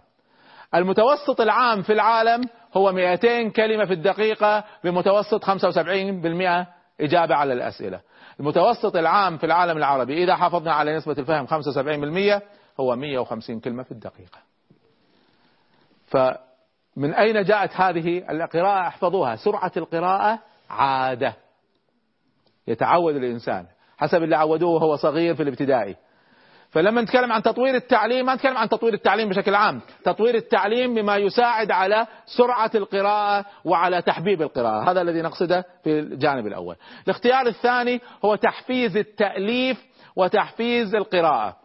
المتوسط العام في العالم هو 200 كلمة في الدقيقة بمتوسط 75% إجابة على الأسئلة. المتوسط العام في العالم العربي إذا حافظنا على نسبة الفهم 75% هو 150 كلمة في الدقيقة. فمن أين جاءت هذه القراءة؟ احفظوها. سرعة القراءة عادة. يتعود الإنسان. حسب اللي عودوه وهو صغير في الابتدائي. فلما نتكلم عن تطوير التعليم ما نتكلم عن تطوير التعليم بشكل عام. تطوير التعليم بما يساعد على سرعة القراءة وعلى تحبيب القراءة. هذا الذي نقصده في الجانب الأول. الاختيار الثاني هو تحفيز التأليف وتحفيز القراءة.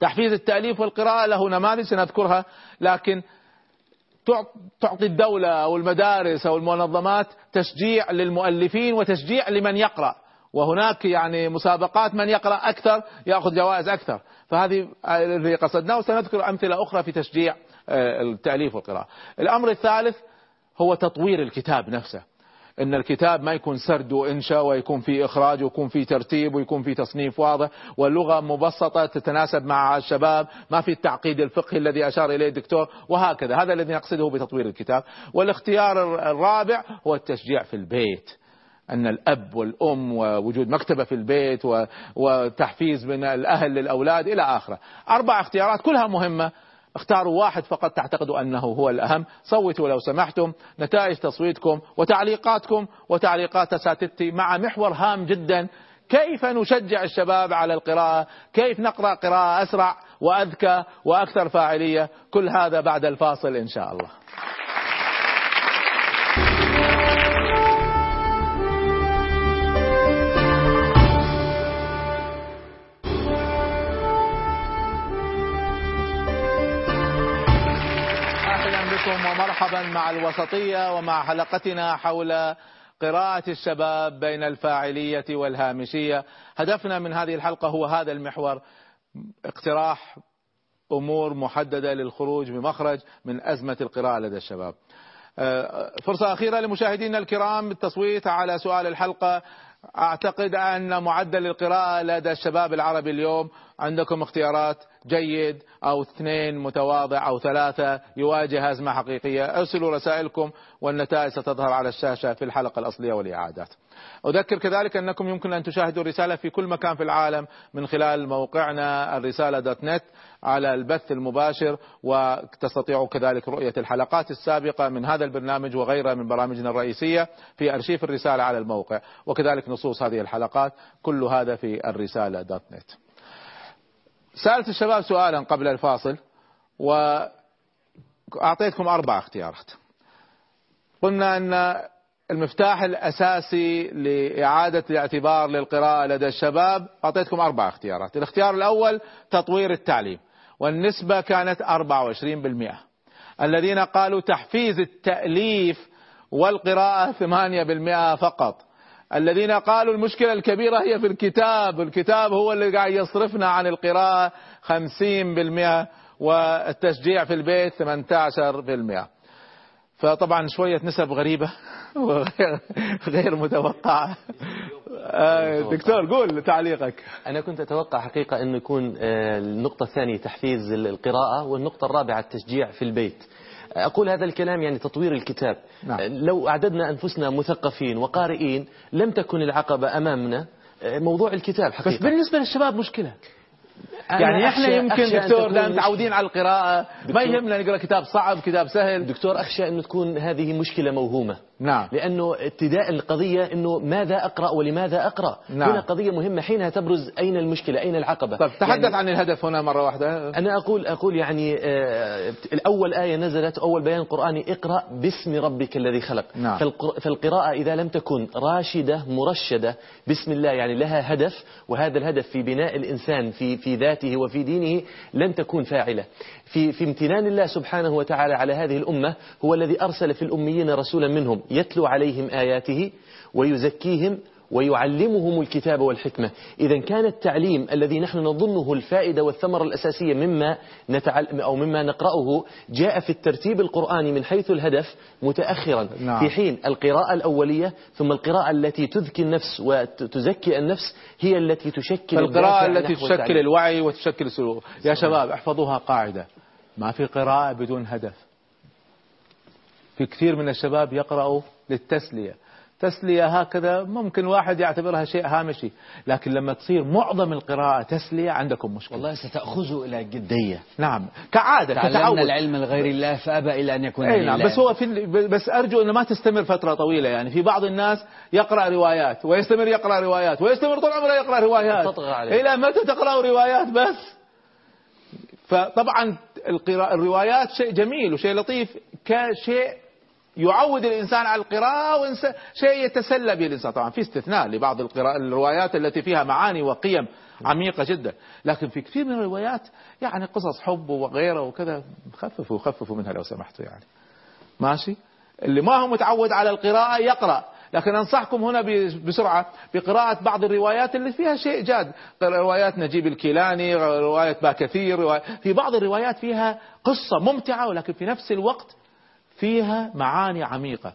تحفيز التأليف والقراءة له نماذج سنذكرها لكن تعطي الدولة أو المدارس أو المنظمات تشجيع للمؤلفين وتشجيع لمن يقرأ. وهناك يعني مسابقات من يقرأ أكثر يأخذ جوائز أكثر. فهذه الذي قصدناه وسنذكر أمثلة أخرى في تشجيع آه، التأليف والقراءة. الأمر الثالث هو تطوير الكتاب نفسه. إن الكتاب ما يكون سرد وإنشاء ويكون في إخراج ويكون في ترتيب ويكون في تصنيف واضح واللغة مبسطة تتناسب مع الشباب ما في التعقيد الفقهي الذي أشار إليه الدكتور وهكذا. هذا الذي نقصده بتطوير الكتاب. والاختيار الرابع هو التشجيع في البيت. أن الأب والأم ووجود مكتبة في البيت وتحفيز من الأهل للأولاد إلى آخره. أربع اختيارات كلها مهمة. اختاروا واحد فقط تعتقدوا أنه هو الأهم. صوتوا لو سمحتم. نتائج تصويتكم وتعليقاتكم وتعليقات أساتذتي مع محور هام جدا. كيف نشجع الشباب على القراءة؟ كيف نقرأ قراءة أسرع وأذكى وأكثر فاعلية؟ كل هذا بعد الفاصل إن شاء الله. بكم ومرحبا مع الوسطية ومع حلقتنا حول قراءة الشباب بين الفاعلية والهامشية. هدفنا من هذه الحلقة هو هذا المحور. اقتراح أمور محددة للخروج بمخرج من أزمة القراءة لدى الشباب. أه، فرصة أخيرة لمشاهدينا الكرام بالتصويت على سؤال الحلقة. أعتقد أن معدل القراءة لدى الشباب العربي اليوم عندكم اختيارات جيد أو اثنين متواضع أو ثلاثة يواجه أزمة حقيقية. ارسلوا رسائلكم والنتائج ستظهر على الشاشة في الحلقة الأصلية والإعادات. أذكر كذلك أنكم يمكن أن تشاهدوا الرسالة في كل مكان في العالم من خلال موقعنا الرسالة دوت نت على البث المباشر وتستطيعوا كذلك رؤية الحلقات السابقة من هذا البرنامج وغيرها من برامجنا الرئيسية في أرشيف الرسالة على الموقع. وكذلك نصوص هذه الحلقات كل هذا في الرسالة دوت نت. سألت الشباب سؤالا قبل الفاصل وأعطيتكم أربع اختيارات. قلنا أن المفتاح الأساسي لإعادة الاعتبار للقراءة لدى الشباب أعطيتكم أربع اختيارات. الاختيار الأول تطوير التعليم والنسبة كانت 24% الذين قالوا تحفيز التأليف والقراءة 8% فقط. الذين قالوا المشكلة الكبيرة هي في الكتاب الكتاب هو اللي قاعد يصرفنا عن القراءة 50% والتشجيع في البيت 18% فطبعا شوية نسب غريبة وغير متوقعة. آه، دكتور قول تعليقك. أنا كنت أتوقع حقيقة أنه يكون آه، النقطة الثانية تحفيز القراءة والنقطة الرابعة التشجيع في البيت. أقول هذا الكلام يعني تطوير الكتاب. نعم. لو أعددنا أنفسنا مثقفين وقارئين لم تكن العقبة أمامنا. موضوع الكتاب حقيقة. بس بالنسبة للشباب مشكلة. يعني إحنا يمكن دكتور لا متعودين على القراءة. ما يهمنا نقرأ كتاب صعب كتاب سهل. دكتور أخشى انه تكون هذه مشكلة موهومة. نعم. لأنه ابتداء القضية إنه ماذا أقرأ ولماذا أقرأ. نعم. هنا قضية مهمة حينها تبرز أين المشكلة أين العقبة. طيب تحدث يعني عن الهدف هنا مرة واحدة. أنا أقول أقول يعني آه الأول آية نزلت أول بيان قرآني اقرأ باسم ربك الذي خلق. نعم. فالقراءة إذا لم تكن راشدة مرشدة بسم الله يعني لها هدف وهذا الهدف في بناء الإنسان في في ذاته وفي دينه لن تكون فاعلة. في في امتنان الله سبحانه وتعالى على هذه الأمة هو الذي أرسل في الأميين رسولا منهم يتلو عليهم آياته ويزكيهم ويعلمهم الكتاب والحكمة. إذا كان التعليم الذي نحن نظنه الفائدة والثمرة الأساسية مما نتعلم أو مما نقرأه جاء في الترتيب القرآني من حيث الهدف متأخرا. نعم. في حين القراءة الأولية ثم القراءة التي تذكي النفس وتزكي النفس هي التي تشكل القراءة التي تشكل التعليم. الوعي وتشكل السلوك. يا شباب احفظوها قاعدة. ما في قراءة بدون هدف. في كثير من الشباب يقرأوا للتسلية. تسلية هكذا ممكن واحد يعتبرها شيء هامشي لكن لما تصير معظم القراءة تسلية عندكم مشكلة. والله ستأخذه إلى الجدية نعم. كعادة تعلمنا العلم لغير الله فأبى إلا أن يكون إي لله. نعم بس هو في بس أرجو إنه ما تستمر فترة طويلة يعني. في بعض الناس يقرأ روايات ويستمر يقرأ روايات ويستمر طول عمره يقرأ روايات. تطغى عليه. إلى متى تقرأوا روايات بس؟ فطبعا القراءة الروايات شيء جميل وشيء لطيف كشيء يعود الإنسان على القراءة وشيء يتسلى به الإنسان. طبعا في استثناء لبعض القراءة الروايات التي فيها معاني وقيم عميقة جدا. لكن في كثير من الروايات يعني قصص حب وغيره وكذا خففوا خففوا منها لو سمحتوا يعني. ماشي؟ اللي ما هو متعود على القراءة يقرأ. لكن أنصحكم هنا بسرعة بقراءة بعض الروايات اللي فيها شيء جاد. روايات نجيب الكيلاني رواية باكثير في بعض الروايات فيها قصة ممتعة ولكن في نفس الوقت فيها معاني عميقة.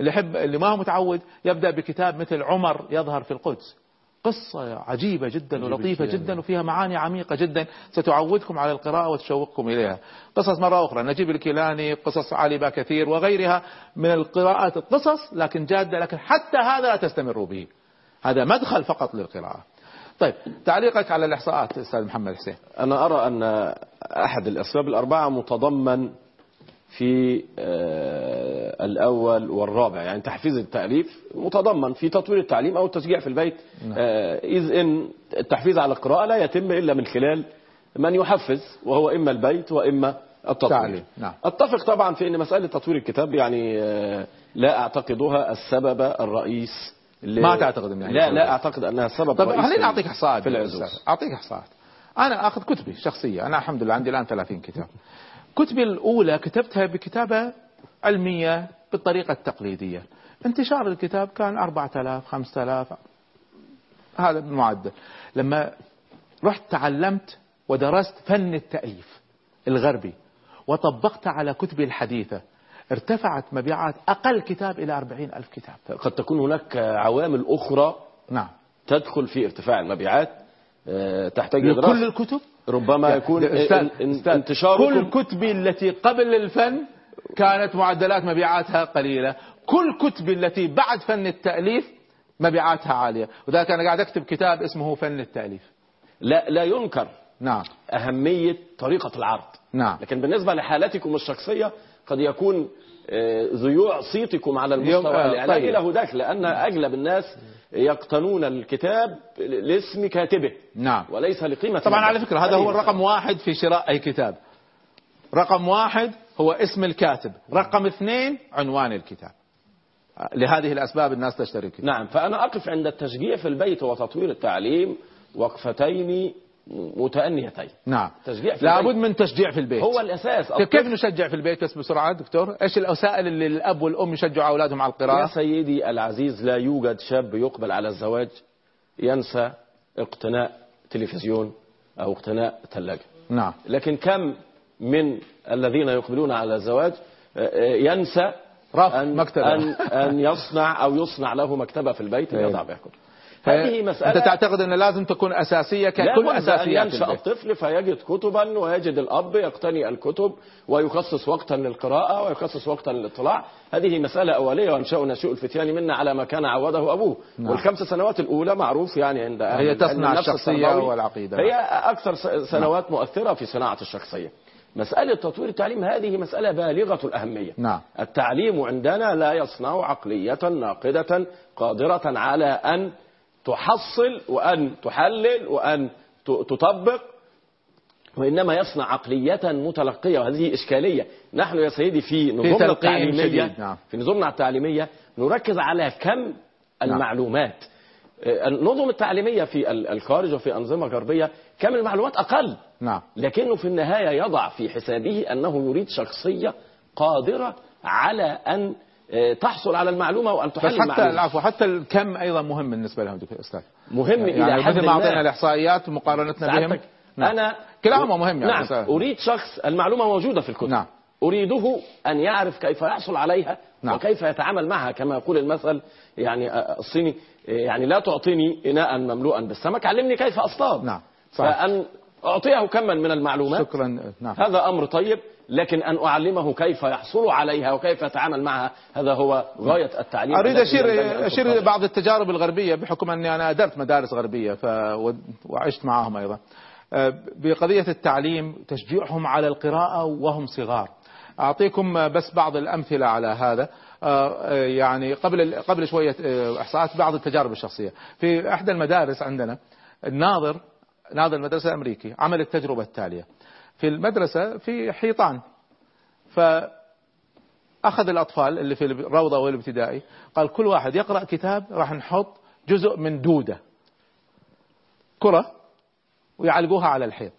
اللي يحب اللي ما هو متعود يبدأ بكتاب مثل عمر يظهر في القدس. قصة عجيبة جدا ولطيفة جدا. وفيها معاني عميقة جدا. ستعودكم على القراءة وتشوقكم إليها. قصص مرة أخرى. نجيب الكيلاني قصص علي باكثير وغيرها من القراءات القصص لكن جادة لكن حتى هذا لا تستمروا به. هذا مدخل فقط للقراءة. طيب تعليقك على الإحصاءات أستاذ محمد حسين. أنا أرى أن أحد الأسباب الأربعة متضمن في آه، الأول والرابع. يعني تحفيز التأليف متضمن في تطوير التعليم أو التشجيع في البيت. آه، إذ إن التحفيز على القراءة لا يتم إلا من خلال من يحفز وهو إما البيت وإما التطوير. نعم. أتفق طبعا في إن مسألة تطوير الكتاب يعني آه، لا أعتقدها السبب الرئيس ل- ما تعتقد هي لا؟ لا أعتقد أنها السبب الرئيسي خليني أعطيك إحصاءات في العزوز. أعطيك إحصاءات أنا أخذ كتبي شخصية أنا الحمد لله عندي الآن 30 كتاب. كتبي الأولى كتبتها بكتابة علمية بالطريقة التقليدية. انتشار الكتاب كان 4000 5000 هذا المعدل لما رحت تعلمت ودرست فن التأليف الغربي وطبقت على كتبي الحديثة ارتفعت مبيعات أقل كتاب إلى 40 ألف كتاب. قد تكون هناك عوامل أخرى نعم. تدخل في ارتفاع المبيعات آه، تحتاج لكل الكتب؟ ربما يكون أستاذ، انتشاركم كل كتبي التي قبل الفن كانت معدلات مبيعاتها قليلة. كل كتبي التي بعد فن التأليف مبيعاتها عالية. وذلك أنا قاعد أكتب كتاب اسمه فن التأليف. لا لا ينكر نعم. أهمية طريقة العرض. نعم. لكن بالنسبة لحالتكم الشخصية قد يكون آه، ذيوع صيتكم على المستوى آه، الإعلامي طيب. له دخل لأن أغلب الناس يقتنون الكتاب لاسم كاتبه. نعم. وليس لقيمة طبعا. على فكرة هذا هو الرقم واحد في شراء أي كتاب. رقم واحد هو اسم الكاتب. رقم اثنين عنوان الكتاب. لهذه الأسباب الناس تشتري الكتاب نعم فأنا أقف عند التشجيع في البيت وتطوير التعليم وقفتين متأنيتين. نعم. تشجيع في لابد من تشجيع في البيت. هو الأساس. كيف نشجع في البيت بس بسرعة دكتور؟ إيش الوسائل اللي الأب والأم يشجعوا أولادهم على يا القراءة سيدي العزيز لا يوجد شاب يقبل على الزواج ينسى اقتناء تلفزيون أو اقتناء ثلاجة نعم. لكن كم من الذين يقبلون على الزواج ينسى رف أن, مكتبة. أن, أن يصنع أو يصنع له مكتبة في البيت أيوة. يضع بها كتب هذه مسألة أنت تعتقد أن لازم تكون أساسية ككل لابد أن ينشأ الطفل فيجد كتبا ويجد الأب يقتني الكتب ويخصص وقتا للقراءة ويخصص وقتا للاطلاع. هذه مسألة أولية وأنشأ نشوء الفتيان منا على ما كان عوده أبوه. نعم. والخمس سنوات الأولى معروف يعني عند هي تصنع الشخصية والعقيدة. هي أكثر سنوات مؤثرة في صناعة الشخصية. مسألة تطوير التعليم هذه مسألة بالغة الأهمية. نعم. التعليم عندنا لا يصنع عقلية ناقدة قادرة على أن تحصل وأن تحلل وأن تطبق وإنما يصنع عقلية متلقية وهذه إشكالية. نحن يا سيدي في نظامنا تلقين التعليمية نعم. في نظامنا التعليمية نركز على كم المعلومات. آه، النظم التعليمية في ال- الخارج وفي أنظمة غربية كم المعلومات؟ أقل. نعم. لكنه في النهاية يضع في حسابه أنه يريد شخصية قادرة على أن تحصل على المعلومة وأن بس تحل حتى العفو حتى الكم أيضا مهم بالنسبة لهم دكتور أستاذ. مهم يعني إلى حد ما أعطينا ما الإحصائيات ومقارنتنا بهم. نعم. أنا كلاهما مهم يعني. نعم بس- أريد شخص المعلومة موجودة في الكتب. نعم. أريده أن يعرف كيف يحصل عليها نعم. وكيف يتعامل معها كما يقول المثل يعني آه، الصيني آه، يعني لا تعطيني إناء مملوءا بالسمك علمني كيف أصطاد. نعم صحيح. فأن أعطيه كما من المعلومات شكرا نعم. هذا أمر طيب. لكن أن أعلمه كيف يحصل عليها وكيف يتعامل معها هذا هو غاية التعليم أشير أشير تقدم. بعض التجارب الغربية بحكم أني أنا أدرت مدارس غربية ف وعشت معهم أيضا. آه، بقضية التعليم تشجيعهم على القراءة وهم صغار. أعطيكم بس بعض الأمثلة على هذا. آه، آه، يعني قبل قبل شوية آه، إحصاءات بعض التجارب الشخصية. في إحدى المدارس عندنا الناظر ناظر المدرسة الأمريكي عمل التجربة التالية. في المدرسة في حيطان. ف أخذ الأطفال اللي في الروضة والابتدائي قال كل واحد يقرأ كتاب راح نحط جزء من دودة كرة ويعلقوها على الحيط.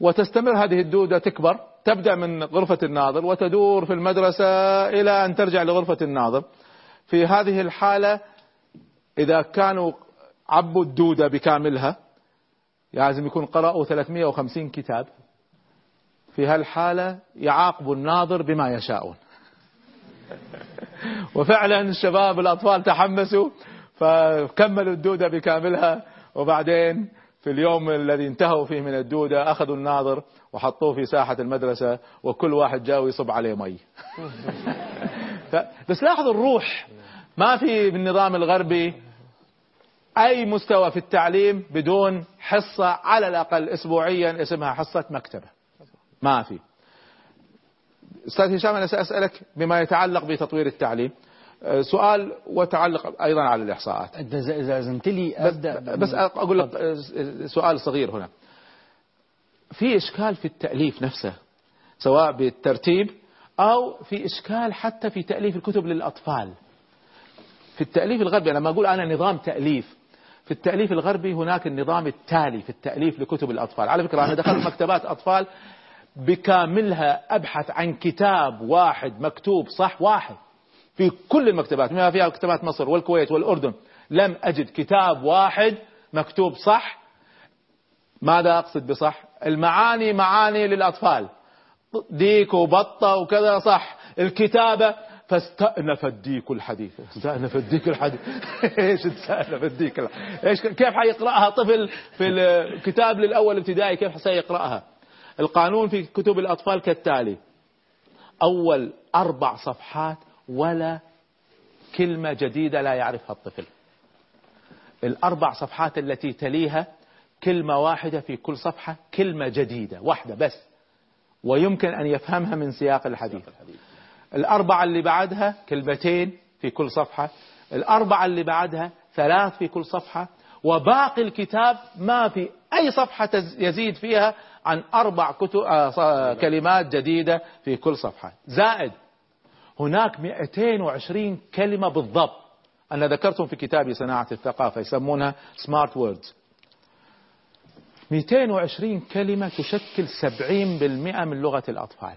وتستمر هذه الدودة تكبر تبدأ من غرفة الناظر وتدور في المدرسة إلى أن ترجع لغرفة الناظر. في هذه الحالة إذا كانوا عبوا الدودة بكاملها لازم يكون قرأوا 350 كتاب. في هالحالة يعاقب الناظر بما يشاءون. وفعلا الشباب الأطفال تحمسوا فكملوا الدودة بكاملها وبعدين في اليوم الذي انتهوا فيه من الدودة أخذوا الناظر وحطوه في ساحة المدرسة وكل واحد جاء ويصب عليه مي. ف... بس لاحظوا الروح. ما في بالنظام الغربي أي مستوى في التعليم بدون حصة على الأقل أسبوعيا اسمها حصة مكتبة. ما في. أستاذ هشام أنا سأسألك بما يتعلق بتطوير التعليم. أه، سؤال وتعلق أيضا على الإحصاءات. أنت اذا اذنت لي أبدأ بس أقول لك أه، سؤال صغير هنا. في إشكال في التأليف نفسه سواء بالترتيب أو في إشكال حتى في تأليف الكتب للأطفال. في التأليف الغربي لما أقول أنا نظام تأليف. في التأليف الغربي هناك النظام التالي في التأليف لكتب الأطفال. على فكرة أنا دخلت مكتبات أطفال بكاملها أبحث عن كتاب واحد مكتوب صح واحد في كل المكتبات بما فيها مكتبات مصر والكويت والأردن. لم أجد كتاب واحد مكتوب صح. ماذا أقصد بصح؟ المعاني معاني للأطفال. ديك وبطة وكذا صح. الكتابة فاستأنف الديك الحديث. استأنف الديك الحديث. إيش استأنف الديك الحديث؟ إيش كيف حيقرأها طفل في الكتاب للأول ابتدائي؟ كيف سيقرأها؟ القانون في كتب الأطفال كالتالي. أول أربع صفحات ولا كلمة جديدة لا يعرفها الطفل. الأربع صفحات التي تليها كلمة واحدة في كل صفحة كلمة جديدة واحدة بس. ويمكن أن يفهمها من سياق الحديث. الأربعة اللي بعدها كلمتين في كل صفحة. الأربعة اللي بعدها ثلاث في كل صفحة. وباقي الكتاب ما في أي صفحة يزيد فيها عن أربع كتب آه، ص- كلمات جديدة في كل صفحة. زائد هناك 220 كلمة بالضبط. أنا ذكرتهم في كتابي صناعة الثقافة يسمونها سمارت ووردز 220 كلمة تشكل 70% من لغة الأطفال.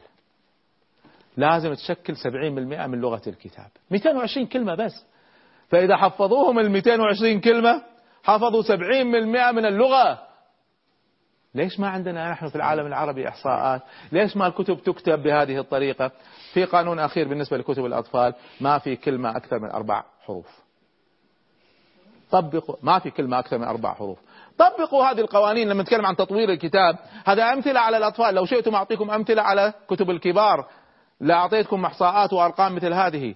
لازم تشكل 70% من لغة الكتاب. 220 كلمة بس. فإذا حفظوهم ال 220 كلمة حفظوا 70% من اللغة. ليش ما عندنا نحن في العالم العربي إحصاءات؟ ليش ما الكتب تكتب بهذه الطريقة؟ في قانون أخير بالنسبة لكتب الأطفال ما في كلمة أكثر من أربع حروف. طبقوا ما في كلمة أكثر من أربع حروف. طبقوا هذه القوانين لما نتكلم عن تطوير الكتاب هذا أمثلة على الأطفال. لو شئتم أعطيكم أمثلة على كتب الكبار لا أعطيتكم إحصاءات وأرقام مثل هذه.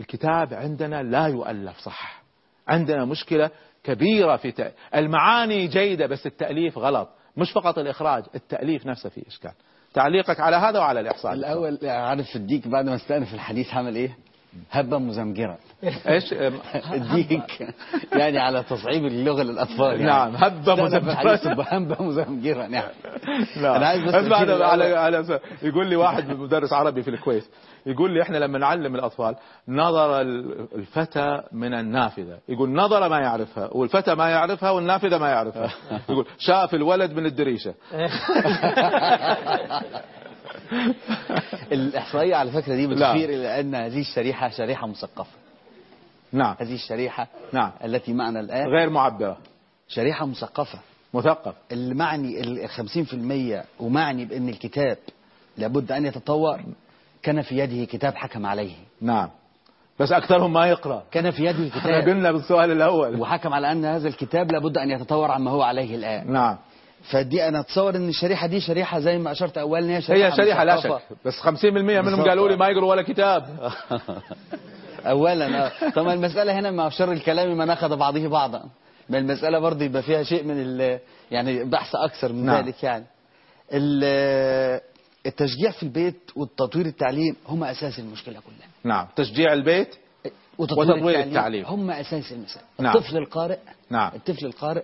الكتاب عندنا لا يؤلف صح. عندنا مشكلة كبيرة في. المعاني جيدة بس التأليف غلط. مش فقط الإخراج التأليف نفسه فيه إشكال. تعليقك على هذا وعلى الإحصاء. الأول عارف الديك بعد ما استأنف الحديث عمل إيه؟ هبة مزمجره إيش؟ الديك يعني على تصعيب اللغة للأطفال يعني. نعم، هبة مزمجرة. بهبه مزمجره نعم. لا أنا عايز بس على الأول. على يقول لي واحد مدرس عربي في الكويت يقول لي إحنا لما نعلم الأطفال نظر ال- الفتى من النافذة. يقول نظر ما يعرفها والفتى ما يعرفها والنافذة ما يعرفها. يقول شاف الولد من الدريشة. الاحصائية على فكرة دي. بتشير إلى أن هذه الشريحة شريحة مثقفة. نعم. هذه الشريحة نعم. التي معنا الآن غير معبرة. شريحة مثقفة. مثقف. المعني ال 50% ومعني بأن الكتاب لابد أن يتطور كان في يده كتاب حكم عليه. نعم. بس أكثرهم ما يقرأ. كان في يده إحنا كتاب. قلنا بالسؤال الأول. وحكم على أن هذا الكتاب لابد أن يتطور عما هو عليه الآن. نعم. فدي أنا أتصور إن الشريحة دي شريحة زي ما أشرت اولا إن هي شريحة هي شريحة لا. شك بس 50% منهم. قالوا لي ما يقروا ولا كتاب اولا آه. طبعا المسألة هنا مع شر الكلام من اخذ بعضه بعضا ما المسألة برضه يبقى فيها شيء من يعني بحث أكثر من نعم. ذلك يعني ال- التشجيع في البيت والتطوير التعليم هم أساس المشكلة كلها نعم تشجيع البيت وتطوير التعليم هم أساس المسألة نعم. الطفل القارئ نعم الطفل القارئ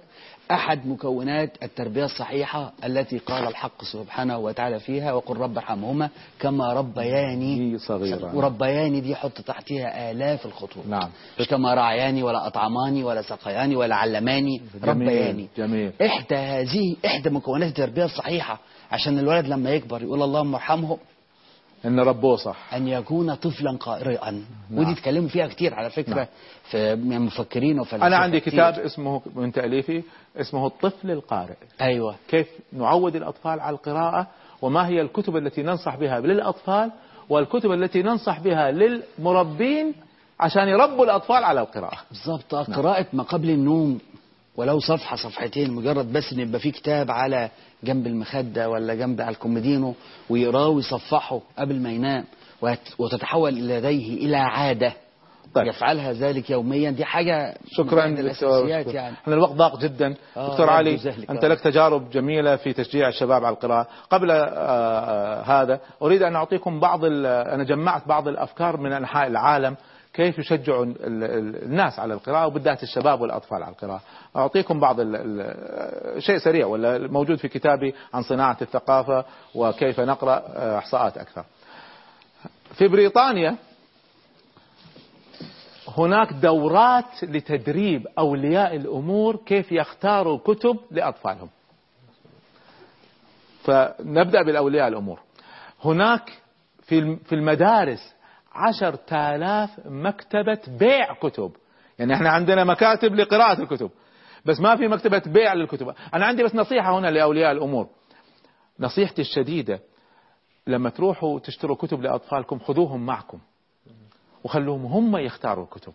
أحد مكونات التربية الصحيحة التي قال الحق سبحانه وتعالى فيها وقل رب ارحمهما كما ربياني صغيرا وربياني دي حط تحتها آلاف الخطوط. نعم. كما رعياني ولا أطعماني ولا سقياني ولا علماني ربياني. جميل. إحدى هذه إحدى مكونات التربية الصحيحة عشان الولد لما يكبر يقول اللهم ارحمه إن ربوه صح. أن يكون طفلا قارئا نعم. ودي اتكلموا فيها كتير على فكرة نعم. في من المفكرين وفلاسفة أنا عندي كتير. كتاب اسمه من تأليفي اسمه الطفل القارئ. أيوة. كيف نعود الأطفال على القراءة وما هي الكتب التي ننصح بها للأطفال والكتب التي ننصح بها للمربين عشان يربوا الأطفال على القراءة. بالظبط قراءة ما قبل النوم ولو صفحة صفحتين مجرد بس إن يبقى في كتاب على جنب المخدة ولا جنب على الكوميدينو ويقراه ويصفحه قبل ما ينام وت- وتتحول لديه إلى عادة طيب. يفعلها ذلك يوميا دي حاجة شكرا الأساسيات شكراً. يعني إحنا الوقت ضاق جدا آه، دكتور علي آه. لك تجارب جميلة في تشجيع الشباب على القراءة قبل آه، آه، هذا أريد أن أعطيكم بعض أنا جمعت بعض الأفكار من أنحاء العالم كيف ال- الناس على القراءة وبالذات الشباب والأطفال على القراءة أعطيكم بعض شيء سريع ولا موجود في كتابي عن صناعة الثقافة وكيف نقرأ آه، إحصاءات أكثر في بريطانيا هناك دورات لتدريب أولياء الأمور كيف يختاروا كتب لأطفالهم. فنبدأ بالأولياء الأمور. هناك في المدارس عشر آلاف مكتبة بيع كتب. يعني إحنا عندنا مكاتب لقراءة الكتب بس ما في مكتبة بيع للكتب. أنا عندي بس نصيحة هنا لأولياء الأمور. نصيحتي الشديدة لما تروحوا تشتروا كتب لأطفالكم خذوهم معكم وخلوهم هم يختاروا الكتب.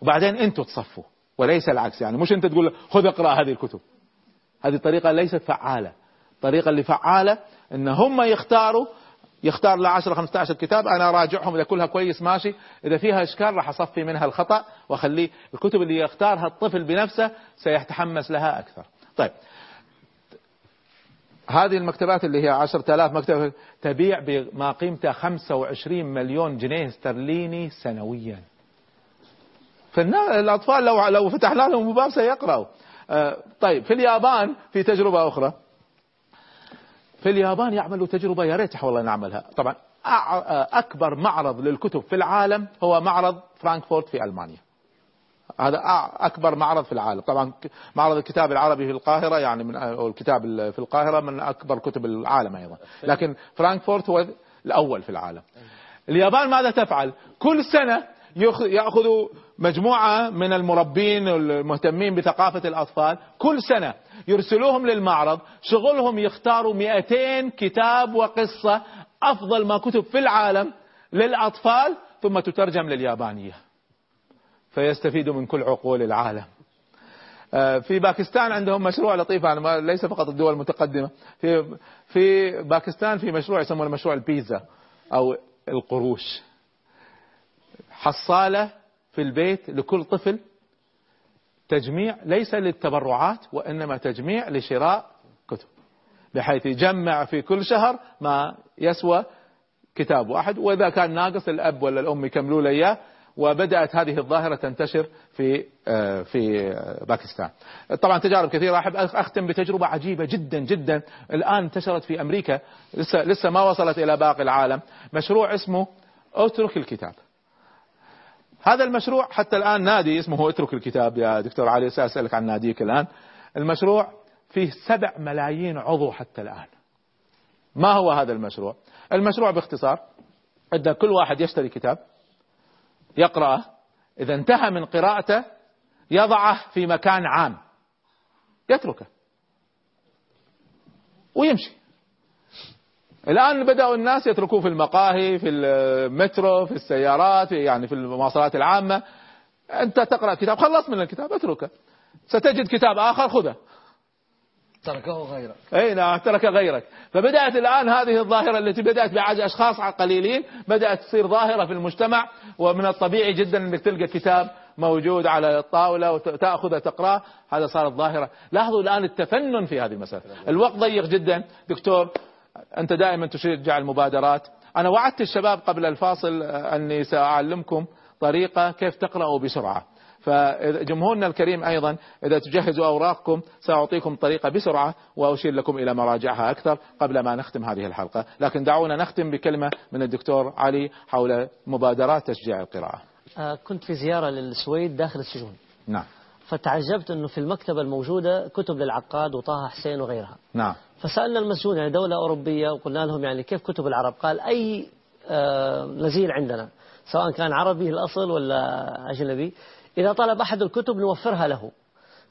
وبعدين أنتوا تصفوا وليس العكس. يعني مش أنت تقول خذ اقرأ هذه الكتب. هذه طريقة ليست فعالة. الطريقة اللي فعالة إن هم يختاروا يختار له 10 15 كتاب أنا اراجعهم إذا كلها كويس ماشي. إذا فيها إشكال راح أصفي منها الخطأ وأخليه الكتب اللي يختارها الطفل بنفسه سيتحمس لها أكثر. طيب. هذه المكتبات اللي هي 10000 مكتبة تبيع بما قيمتها 25 مليون جنيه استرليني سنويا. فالأطفال لو لو فتحنا لهم باب سيقرأوا. آه، طيب في اليابان في تجربة أخرى. في اليابان يعملوا تجربة يا ريت والله نعملها طبعا أكبر معرض للكتب في العالم هو معرض فرانكفورت في ألمانيا. هذا أكبر معرض في العالم. طبعا معرض الكتاب العربي في القاهرة يعني من أو الكتاب ال- في القاهرة من أكبر كتب العالم أيضا. لكن فرانكفورت هو الأول في العالم. اليابان ماذا تفعل؟ كل سنة ياخذوا مجموعة من المربين المهتمين بثقافة الأطفال. كل سنة يرسلوهم للمعرض. شغلهم يختاروا 200 كتاب وقصة أفضل ما كتب في العالم للأطفال ثم تترجم لليابانية. فيستفيدوا من كل عقول العالم. آه، في باكستان عندهم مشروع لطيف ما- ليس فقط الدول المتقدمة. في في باكستان في مشروع يسمونه مشروع البيتزا أو القروش. حصالة في البيت لكل طفل. تجميع ليس للتبرعات وإنما تجميع لشراء كتب بحيث يجمع في كل شهر ما يسوى كتاب واحد. وإذا كان ناقص الأب ولا الأم يكملوا له إياه وبدأت هذه الظاهرة تنتشر في آه، في آه، باكستان. طبعا تجارب كثيرة. أحب أخ- أختم بتجربة عجيبة جدا جدا. الآن انتشرت في أمريكا لسه لسه ما وصلت إلى باقي العالم، مشروع اسمه أترك الكتاب. هذا المشروع حتى الآن نادي اسمه اترك الكتاب يا دكتور علي سأسألك عن ناديك الآن. المشروع فيه سبع ملايين عضو حتى الآن. ما هو هذا المشروع؟ المشروع باختصار أن كل واحد يشتري كتاب يقرأه إذا انتهى من قراءته يضعه في مكان عام يتركه ويمشي الآن بدأوا الناس يتركوه في المقاهي في المترو في السيارات في يعني في المواصلات العامة. أنت تقرأ كتاب خلص من الكتاب اتركه. ستجد كتاب آخر خذه. تركه غيرك. إي نعم ترك غيرك. فبدأت الآن هذه الظاهرة التي بدأت بعد اشخاص قليلين بدأت تصير ظاهرة في المجتمع ومن الطبيعي جدا إنك تلقى كتاب موجود على الطاولة وتأخذه تقرأه. هذا صارت ظاهرة. لاحظوا الآن التفنن في هذه المسألة. الوقت ضيق جدا. دكتور أنت دائما تشجع المبادرات. أنا وعدت الشباب قبل الفاصل أني سأعلمكم طريقة كيف تقرأوا بسرعة. فجمهورنا الكريم أيضا إذا تجهزوا أوراقكم سأعطيكم طريقة بسرعة وأشير لكم إلى مراجعها أكثر قبل ما نختم هذه الحلقة. لكن دعونا نختم بكلمة من الدكتور علي حول مبادرات تشجيع القراءة. آه، كنت في زيارة للسويد داخل السجون. نعم. فتعجبت أنه في المكتبة الموجودة كتب للعقاد وطه حسين وغيرها. نعم. فسألنا المسجون يعني دولة أوروبية وقلنا لهم يعني كيف كتب العرب؟ قال أي آه، نزيل عندنا سواء كان عربي الأصل ولا أجنبي إذا طلب أحد الكتب نوفرها له.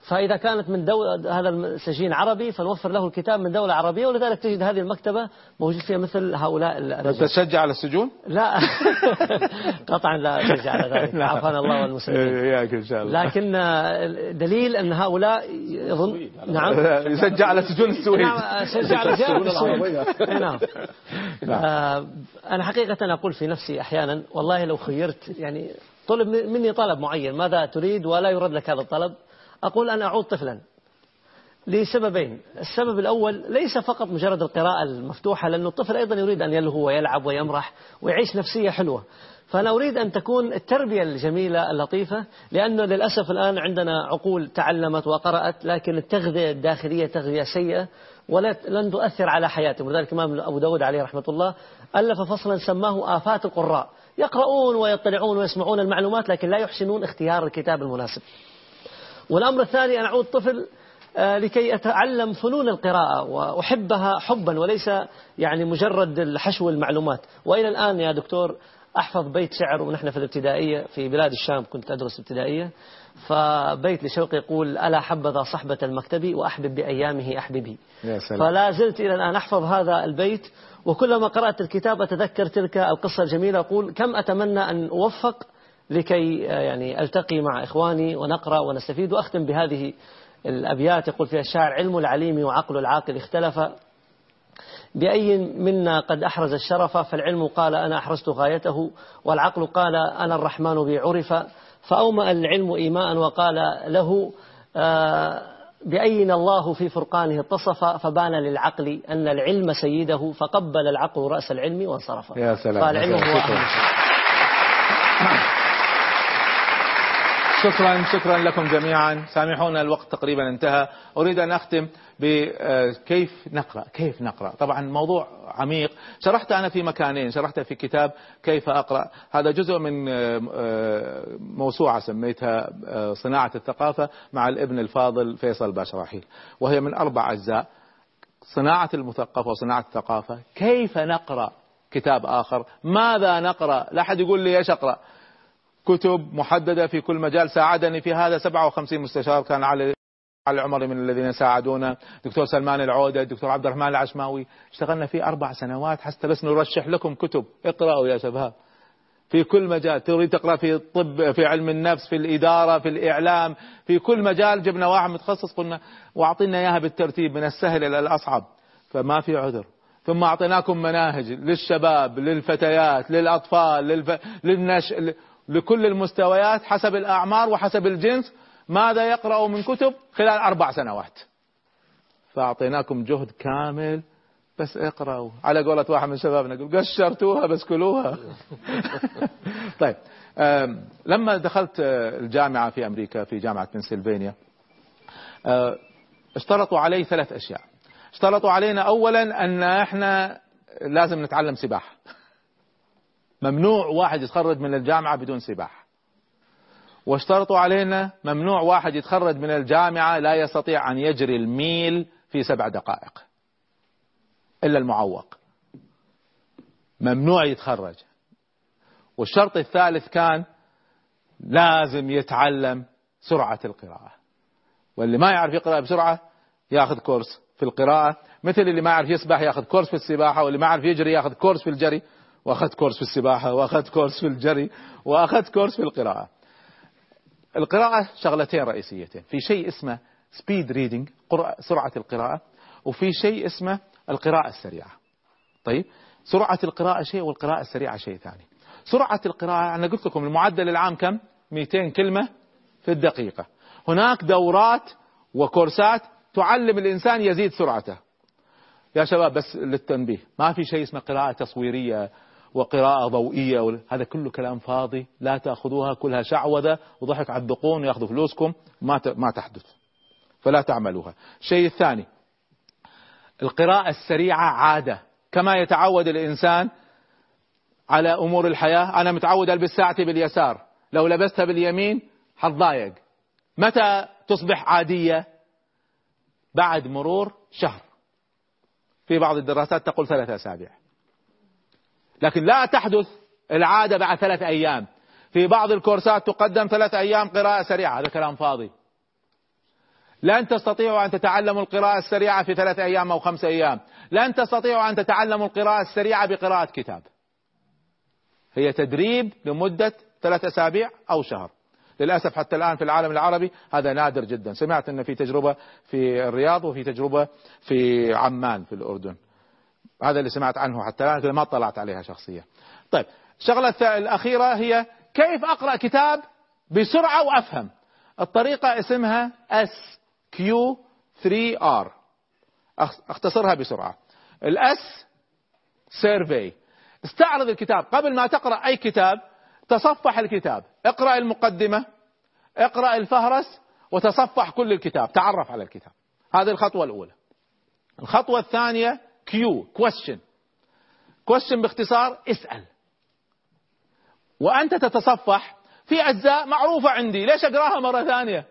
فإذا كانت من دولة هذا السجين عربي فنوفر له الكتاب من دولة عربية ولذلك تجد هذه المكتبة موجود فيها مثل هؤلاء الرجال تشجع على السجون؟ لا. قطعا لا أشجع على ذلك. عافانا الله والمسلمين. إياك إن شاء الله. لكن دليل أن هؤلاء يظن نعم. يشجع على سجون السويد. نعم يشجع على زيارة السويد. نعم. آه، أنا حقيقة أقول في نفسي أحيانا والله لو خيرت يعني طلب مني طلب معين ماذا تريد؟ ولا يرد لك هذا الطلب. أقول أنا أعود طفلا لسببين. السبب الأول ليس فقط مجرد القراءة المفتوحة لأن الطفل أيضا يريد أن يلهو ويلعب ويمرح ويعيش نفسية حلوة. فأنا أريد أن تكون التربية الجميلة اللطيفة لأنه للأسف الآن عندنا عقول تعلمت وقرأت لكن التغذية الداخلية تغذية سيئة ولن تؤثر على حياتهم ولذلك الإمام أبو داود عليه رحمة الله ألف فصلا سماه آفات القراء. يقرؤون ويطلعون ويسمعون المعلومات لكن لا يحسنون اختيار الكتاب المناسب. والأمر الثاني أن أعود طفل آه، لكي أتعلم فنون القراءة وأحبها حبا وليس يعني مجرد حشو المعلومات. وإلى الآن يا دكتور أحفظ بيت شعر ونحن في الابتدائية في بلاد الشام كنت أدرس ابتدائية. فبيت لشوقي يقول ألا حبذا صحبة المكتب وأحبب بأيامه أحببي. يا سلام. فلا زلت إلى الآن أحفظ هذا البيت وكلما قرأت الكتاب أتذكر تلك القصة الجميلة. أقول كم أتمنى أن أوفق لكي آه، يعني ألتقي مع إخواني ونقرأ ونستفيد. وأختم بهذه الأبيات. يقول فيها الشاعر علم العليم وعقل العاقل اختلف. بأي منا قد أحرز الشرف؟ فالعلم قال أنا أحرزت غايته. والعقل قال أنا الرحمن بي عرف. فأومأ العلم إيماء وقال له آه، بأين الله في فرقانه اتصف؟ فبان للعقل أن العلم سيده. فقبل العقل رأس العلم وانصرف. يا سلام. فالعلم هو أهم شكرا شكرا لكم جميعا. سامحونا الوقت تقريبا انتهى. أريد أن أختم بكيف نقرأ؟ كيف نقرأ؟ طبعا موضوع عميق. شرحت أنا في مكانين. شرحت في كتاب كيف أقرأ. هذا جزء من موسوعة سميتها صناعة الثقافة مع الابن الفاضل فيصل باشراحيل وهي من أربع أجزاء. صناعة المثقفة وصناعة الثقافة. كيف نقرأ كتاب آخر؟ ماذا نقرأ؟ لا أحد يقول لي إيش أقرأ. كتب محددة في كل مجال. ساعدني في هذا 57 مستشار. كان على على العمري من الذين ساعدونا. دكتور سلمان العودة دكتور عبد الرحمن العشماوي. اشتغلنا فيه أربع سنوات. حتى بس نرشح لكم كتب. اقرأوا يا شباب. في كل مجال. تريد تقرأ في الطب في علم النفس في الإدارة في الإعلام في كل مجال. جبنا واحد متخصص. قلنا واعطينا إياها بالترتيب من السهل إلى الأصعب. فما في عذر. ثم أعطيناكم مناهج للشباب للفتيات للأطفال للف... للنش لكل المستويات حسب الأعمار وحسب الجنس ماذا يقرأ من كتب خلال أربع سنوات. فأعطيناكم جهد كامل بس اقرأوا. على قولة واحد من شبابنا يقول قشرتوها بس كلوها. طيب لما دخلت الجامعة في أمريكا في جامعة بنسلفانيا اشترطوا علي ثلاث أشياء. اشترطوا علينا أولا أن إحنا لازم نتعلم سباحة. ممنوع واحد يتخرج من الجامعة بدون سباحة. واشترطوا علينا ممنوع واحد يتخرج من الجامعة لا يستطيع أن يجري الميل في سبع دقائق. إلا المعوق. ممنوع يتخرج. والشرط الثالث كان لازم يتعلم سرعة القراءة. واللي ما يعرف يقرأ بسرعة ياخذ course في القراءة. مثل اللي ما يعرف يسبح ياخذ course في السباحة واللي ما يعرف يجري ياخذ course في الجري. وأخذت course في السباحة وأخذت course في الجري وأخذت course في القراءة. القراءة شغلتين رئيسيتين. في شيء اسمه speed reading سرعة القراءة وفي شيء اسمه القراءة السريعة. طيب سرعة القراءة شيء والقراءة السريعة شيء ثاني. سرعة القراءة أنا قلت لكم المعدل العام كم؟ 200 كلمة في الدقيقة. هناك دورات وكورسات تعلم الإنسان يزيد سرعته. يا شباب بس للتنبيه. ما في شيء اسمه قراءة تصويرية وقراءة ضوئية هذا كله كلام فاضي. لا تأخذوها كلها شعوذة. وضحك على الدقون ويأخذوا فلوسكم. ما ما تحدث. فلا تعملوها. الشيء الثاني. القراءة السريعة عادة. كما يتعود الإنسان على أمور الحياة. أنا متعود ألبس ساعتي باليسار. لو لبستها باليمين حتضايق. متى تصبح عادية؟ بعد مرور شهر. في بعض الدراسات تقول ثلاثة أسابيع. لكن لا تحدث العادة بعد ثلاث أيام. في بعض الكورسات تقدم ثلاث أيام قراءة سريعة. هذا كلام فاضي. لن تستطيعوا أن تتعلموا القراءة السريعة في ثلاث أيام أو خمس أيام. لن تستطيعوا أن تتعلموا القراءة السريعة بقراءة كتاب. هي تدريب لمدة ثلاث أسابيع أو شهر. للأسف حتى الآن في العالم العربي هذا نادر جدا. سمعت أن في تجربة في الرياض وفي تجربة في عمان في الأردن. هذا اللي سمعت عنه حتى الآن ما اطلعت عليها شخصيا. طيب الشغلة الأخيرة هي كيف أقرأ كتاب بسرعة وأفهم؟ الطريقة اسمها اس Q 3 R أختصرها بسرعة. ال S survey استعرض الكتاب. قبل ما تقرأ أي كتاب تصفح الكتاب. اقرأ المقدمة اقرأ الفهرس وتصفح كل الكتاب. تعرف على الكتاب. هذه الخطوة الأولى. الخطوة الثانية Q question. Question باختصار اسأل. وأنت تتصفح. في أجزاء معروفة عندي ليش أقراها مرة ثانية؟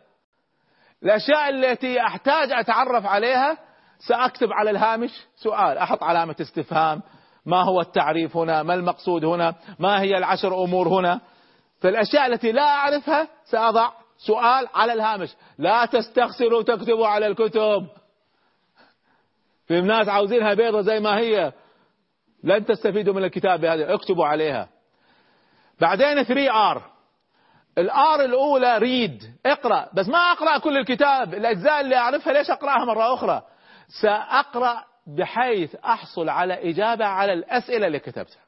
الأشياء التي أحتاج أتعرف عليها سأكتب على الهامش سؤال. أحط علامة استفهام. ما هو التعريف هنا؟ ما المقصود هنا؟ ما هي العشر أمور هنا؟ فالأشياء التي لا أعرفها سأضع سؤال على الهامش. لا تستخسروا تكتبوا على الكتب. في ناس عاوزينها بيضة زي ما هي. لن تستفيدوا من الكتاب بهذا اكتبوا عليها. بعدين 3 R ال R الأولى read اقرأ. بس ما أقرأ كل الكتاب الأجزاء اللي أعرفها ليش أقرأها مرة أخرى؟ سأقرأ بحيث أحصل على إجابة على الأسئلة اللي كتبتها.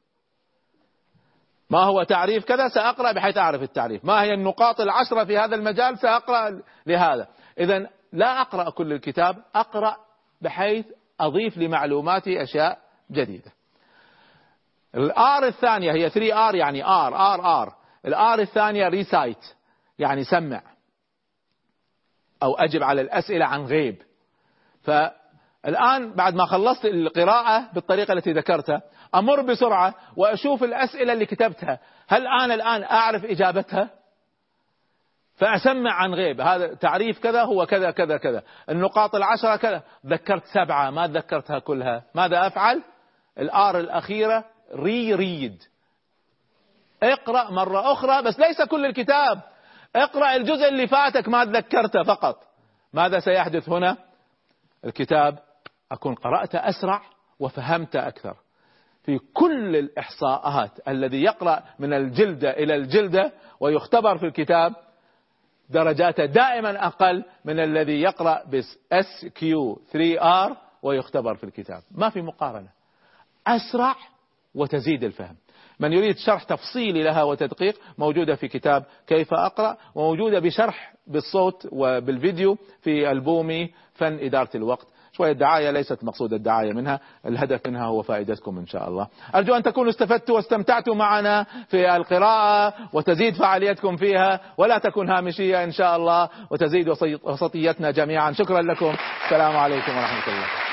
ما هو تعريف كذا؟ سأقرأ بحيث أعرف التعريف. ما هي النقاط العشرة في هذا المجال؟ سأقرأ لهذا. اذا لا أقرأ كل الكتاب أقرأ بحيث أضيف لمعلوماتي أشياء جديدة. ال R الثانية هي 3 R يعني R R R ال R الثانية recite يعني سمع. أو أجب على الأسئلة عن غيب. فالآن بعد ما خلصت القراءة بالطريقة التي ذكرتها أمر بسرعة وأشوف الأسئلة اللي كتبتها. هل أنا الآن أعرف إجابتها؟ فاسمع عن غيب. هذا تعريف كذا هو كذا كذا كذا. النقاط العشرة كذا. ذكرت سبعة ما ذكرتها كلها. ماذا أفعل؟ الآر الأخيرة ري ريد اقرأ مرة أخرى بس ليس كل الكتاب. اقرأ الجزء اللي فاتك ما تذكرته فقط. ماذا سيحدث هنا؟ الكتاب أكون قرأت أسرع وفهمت أكثر. في كل الإحصاءات الذي يقرأ من الجلدة إلى الجلدة ويختبر في الكتاب درجاته دائما أقل من الذي يقرأ بس S Q 3 R ويختبر في الكتاب. ما في مقارنة. أسرع وتزيد الفهم. من يريد شرح تفصيلي لها وتدقيق موجودة في كتاب كيف أقرأ وموجودة بشرح بالصوت وبالفيديو في ألبومي فن إدارة الوقت. شوية دعاية ليست مقصود الدعاية منها الهدف منها هو فائدتكم إن شاء الله. أرجو أن تكونوا استفدتوا واستمتعتوا معنا في القراءة وتزيد فعاليتكم فيها ولا تكون هامشية إن شاء الله وتزيد وسطيتنا جميعا. شكرا لكم. السلام عليكم ورحمة الله.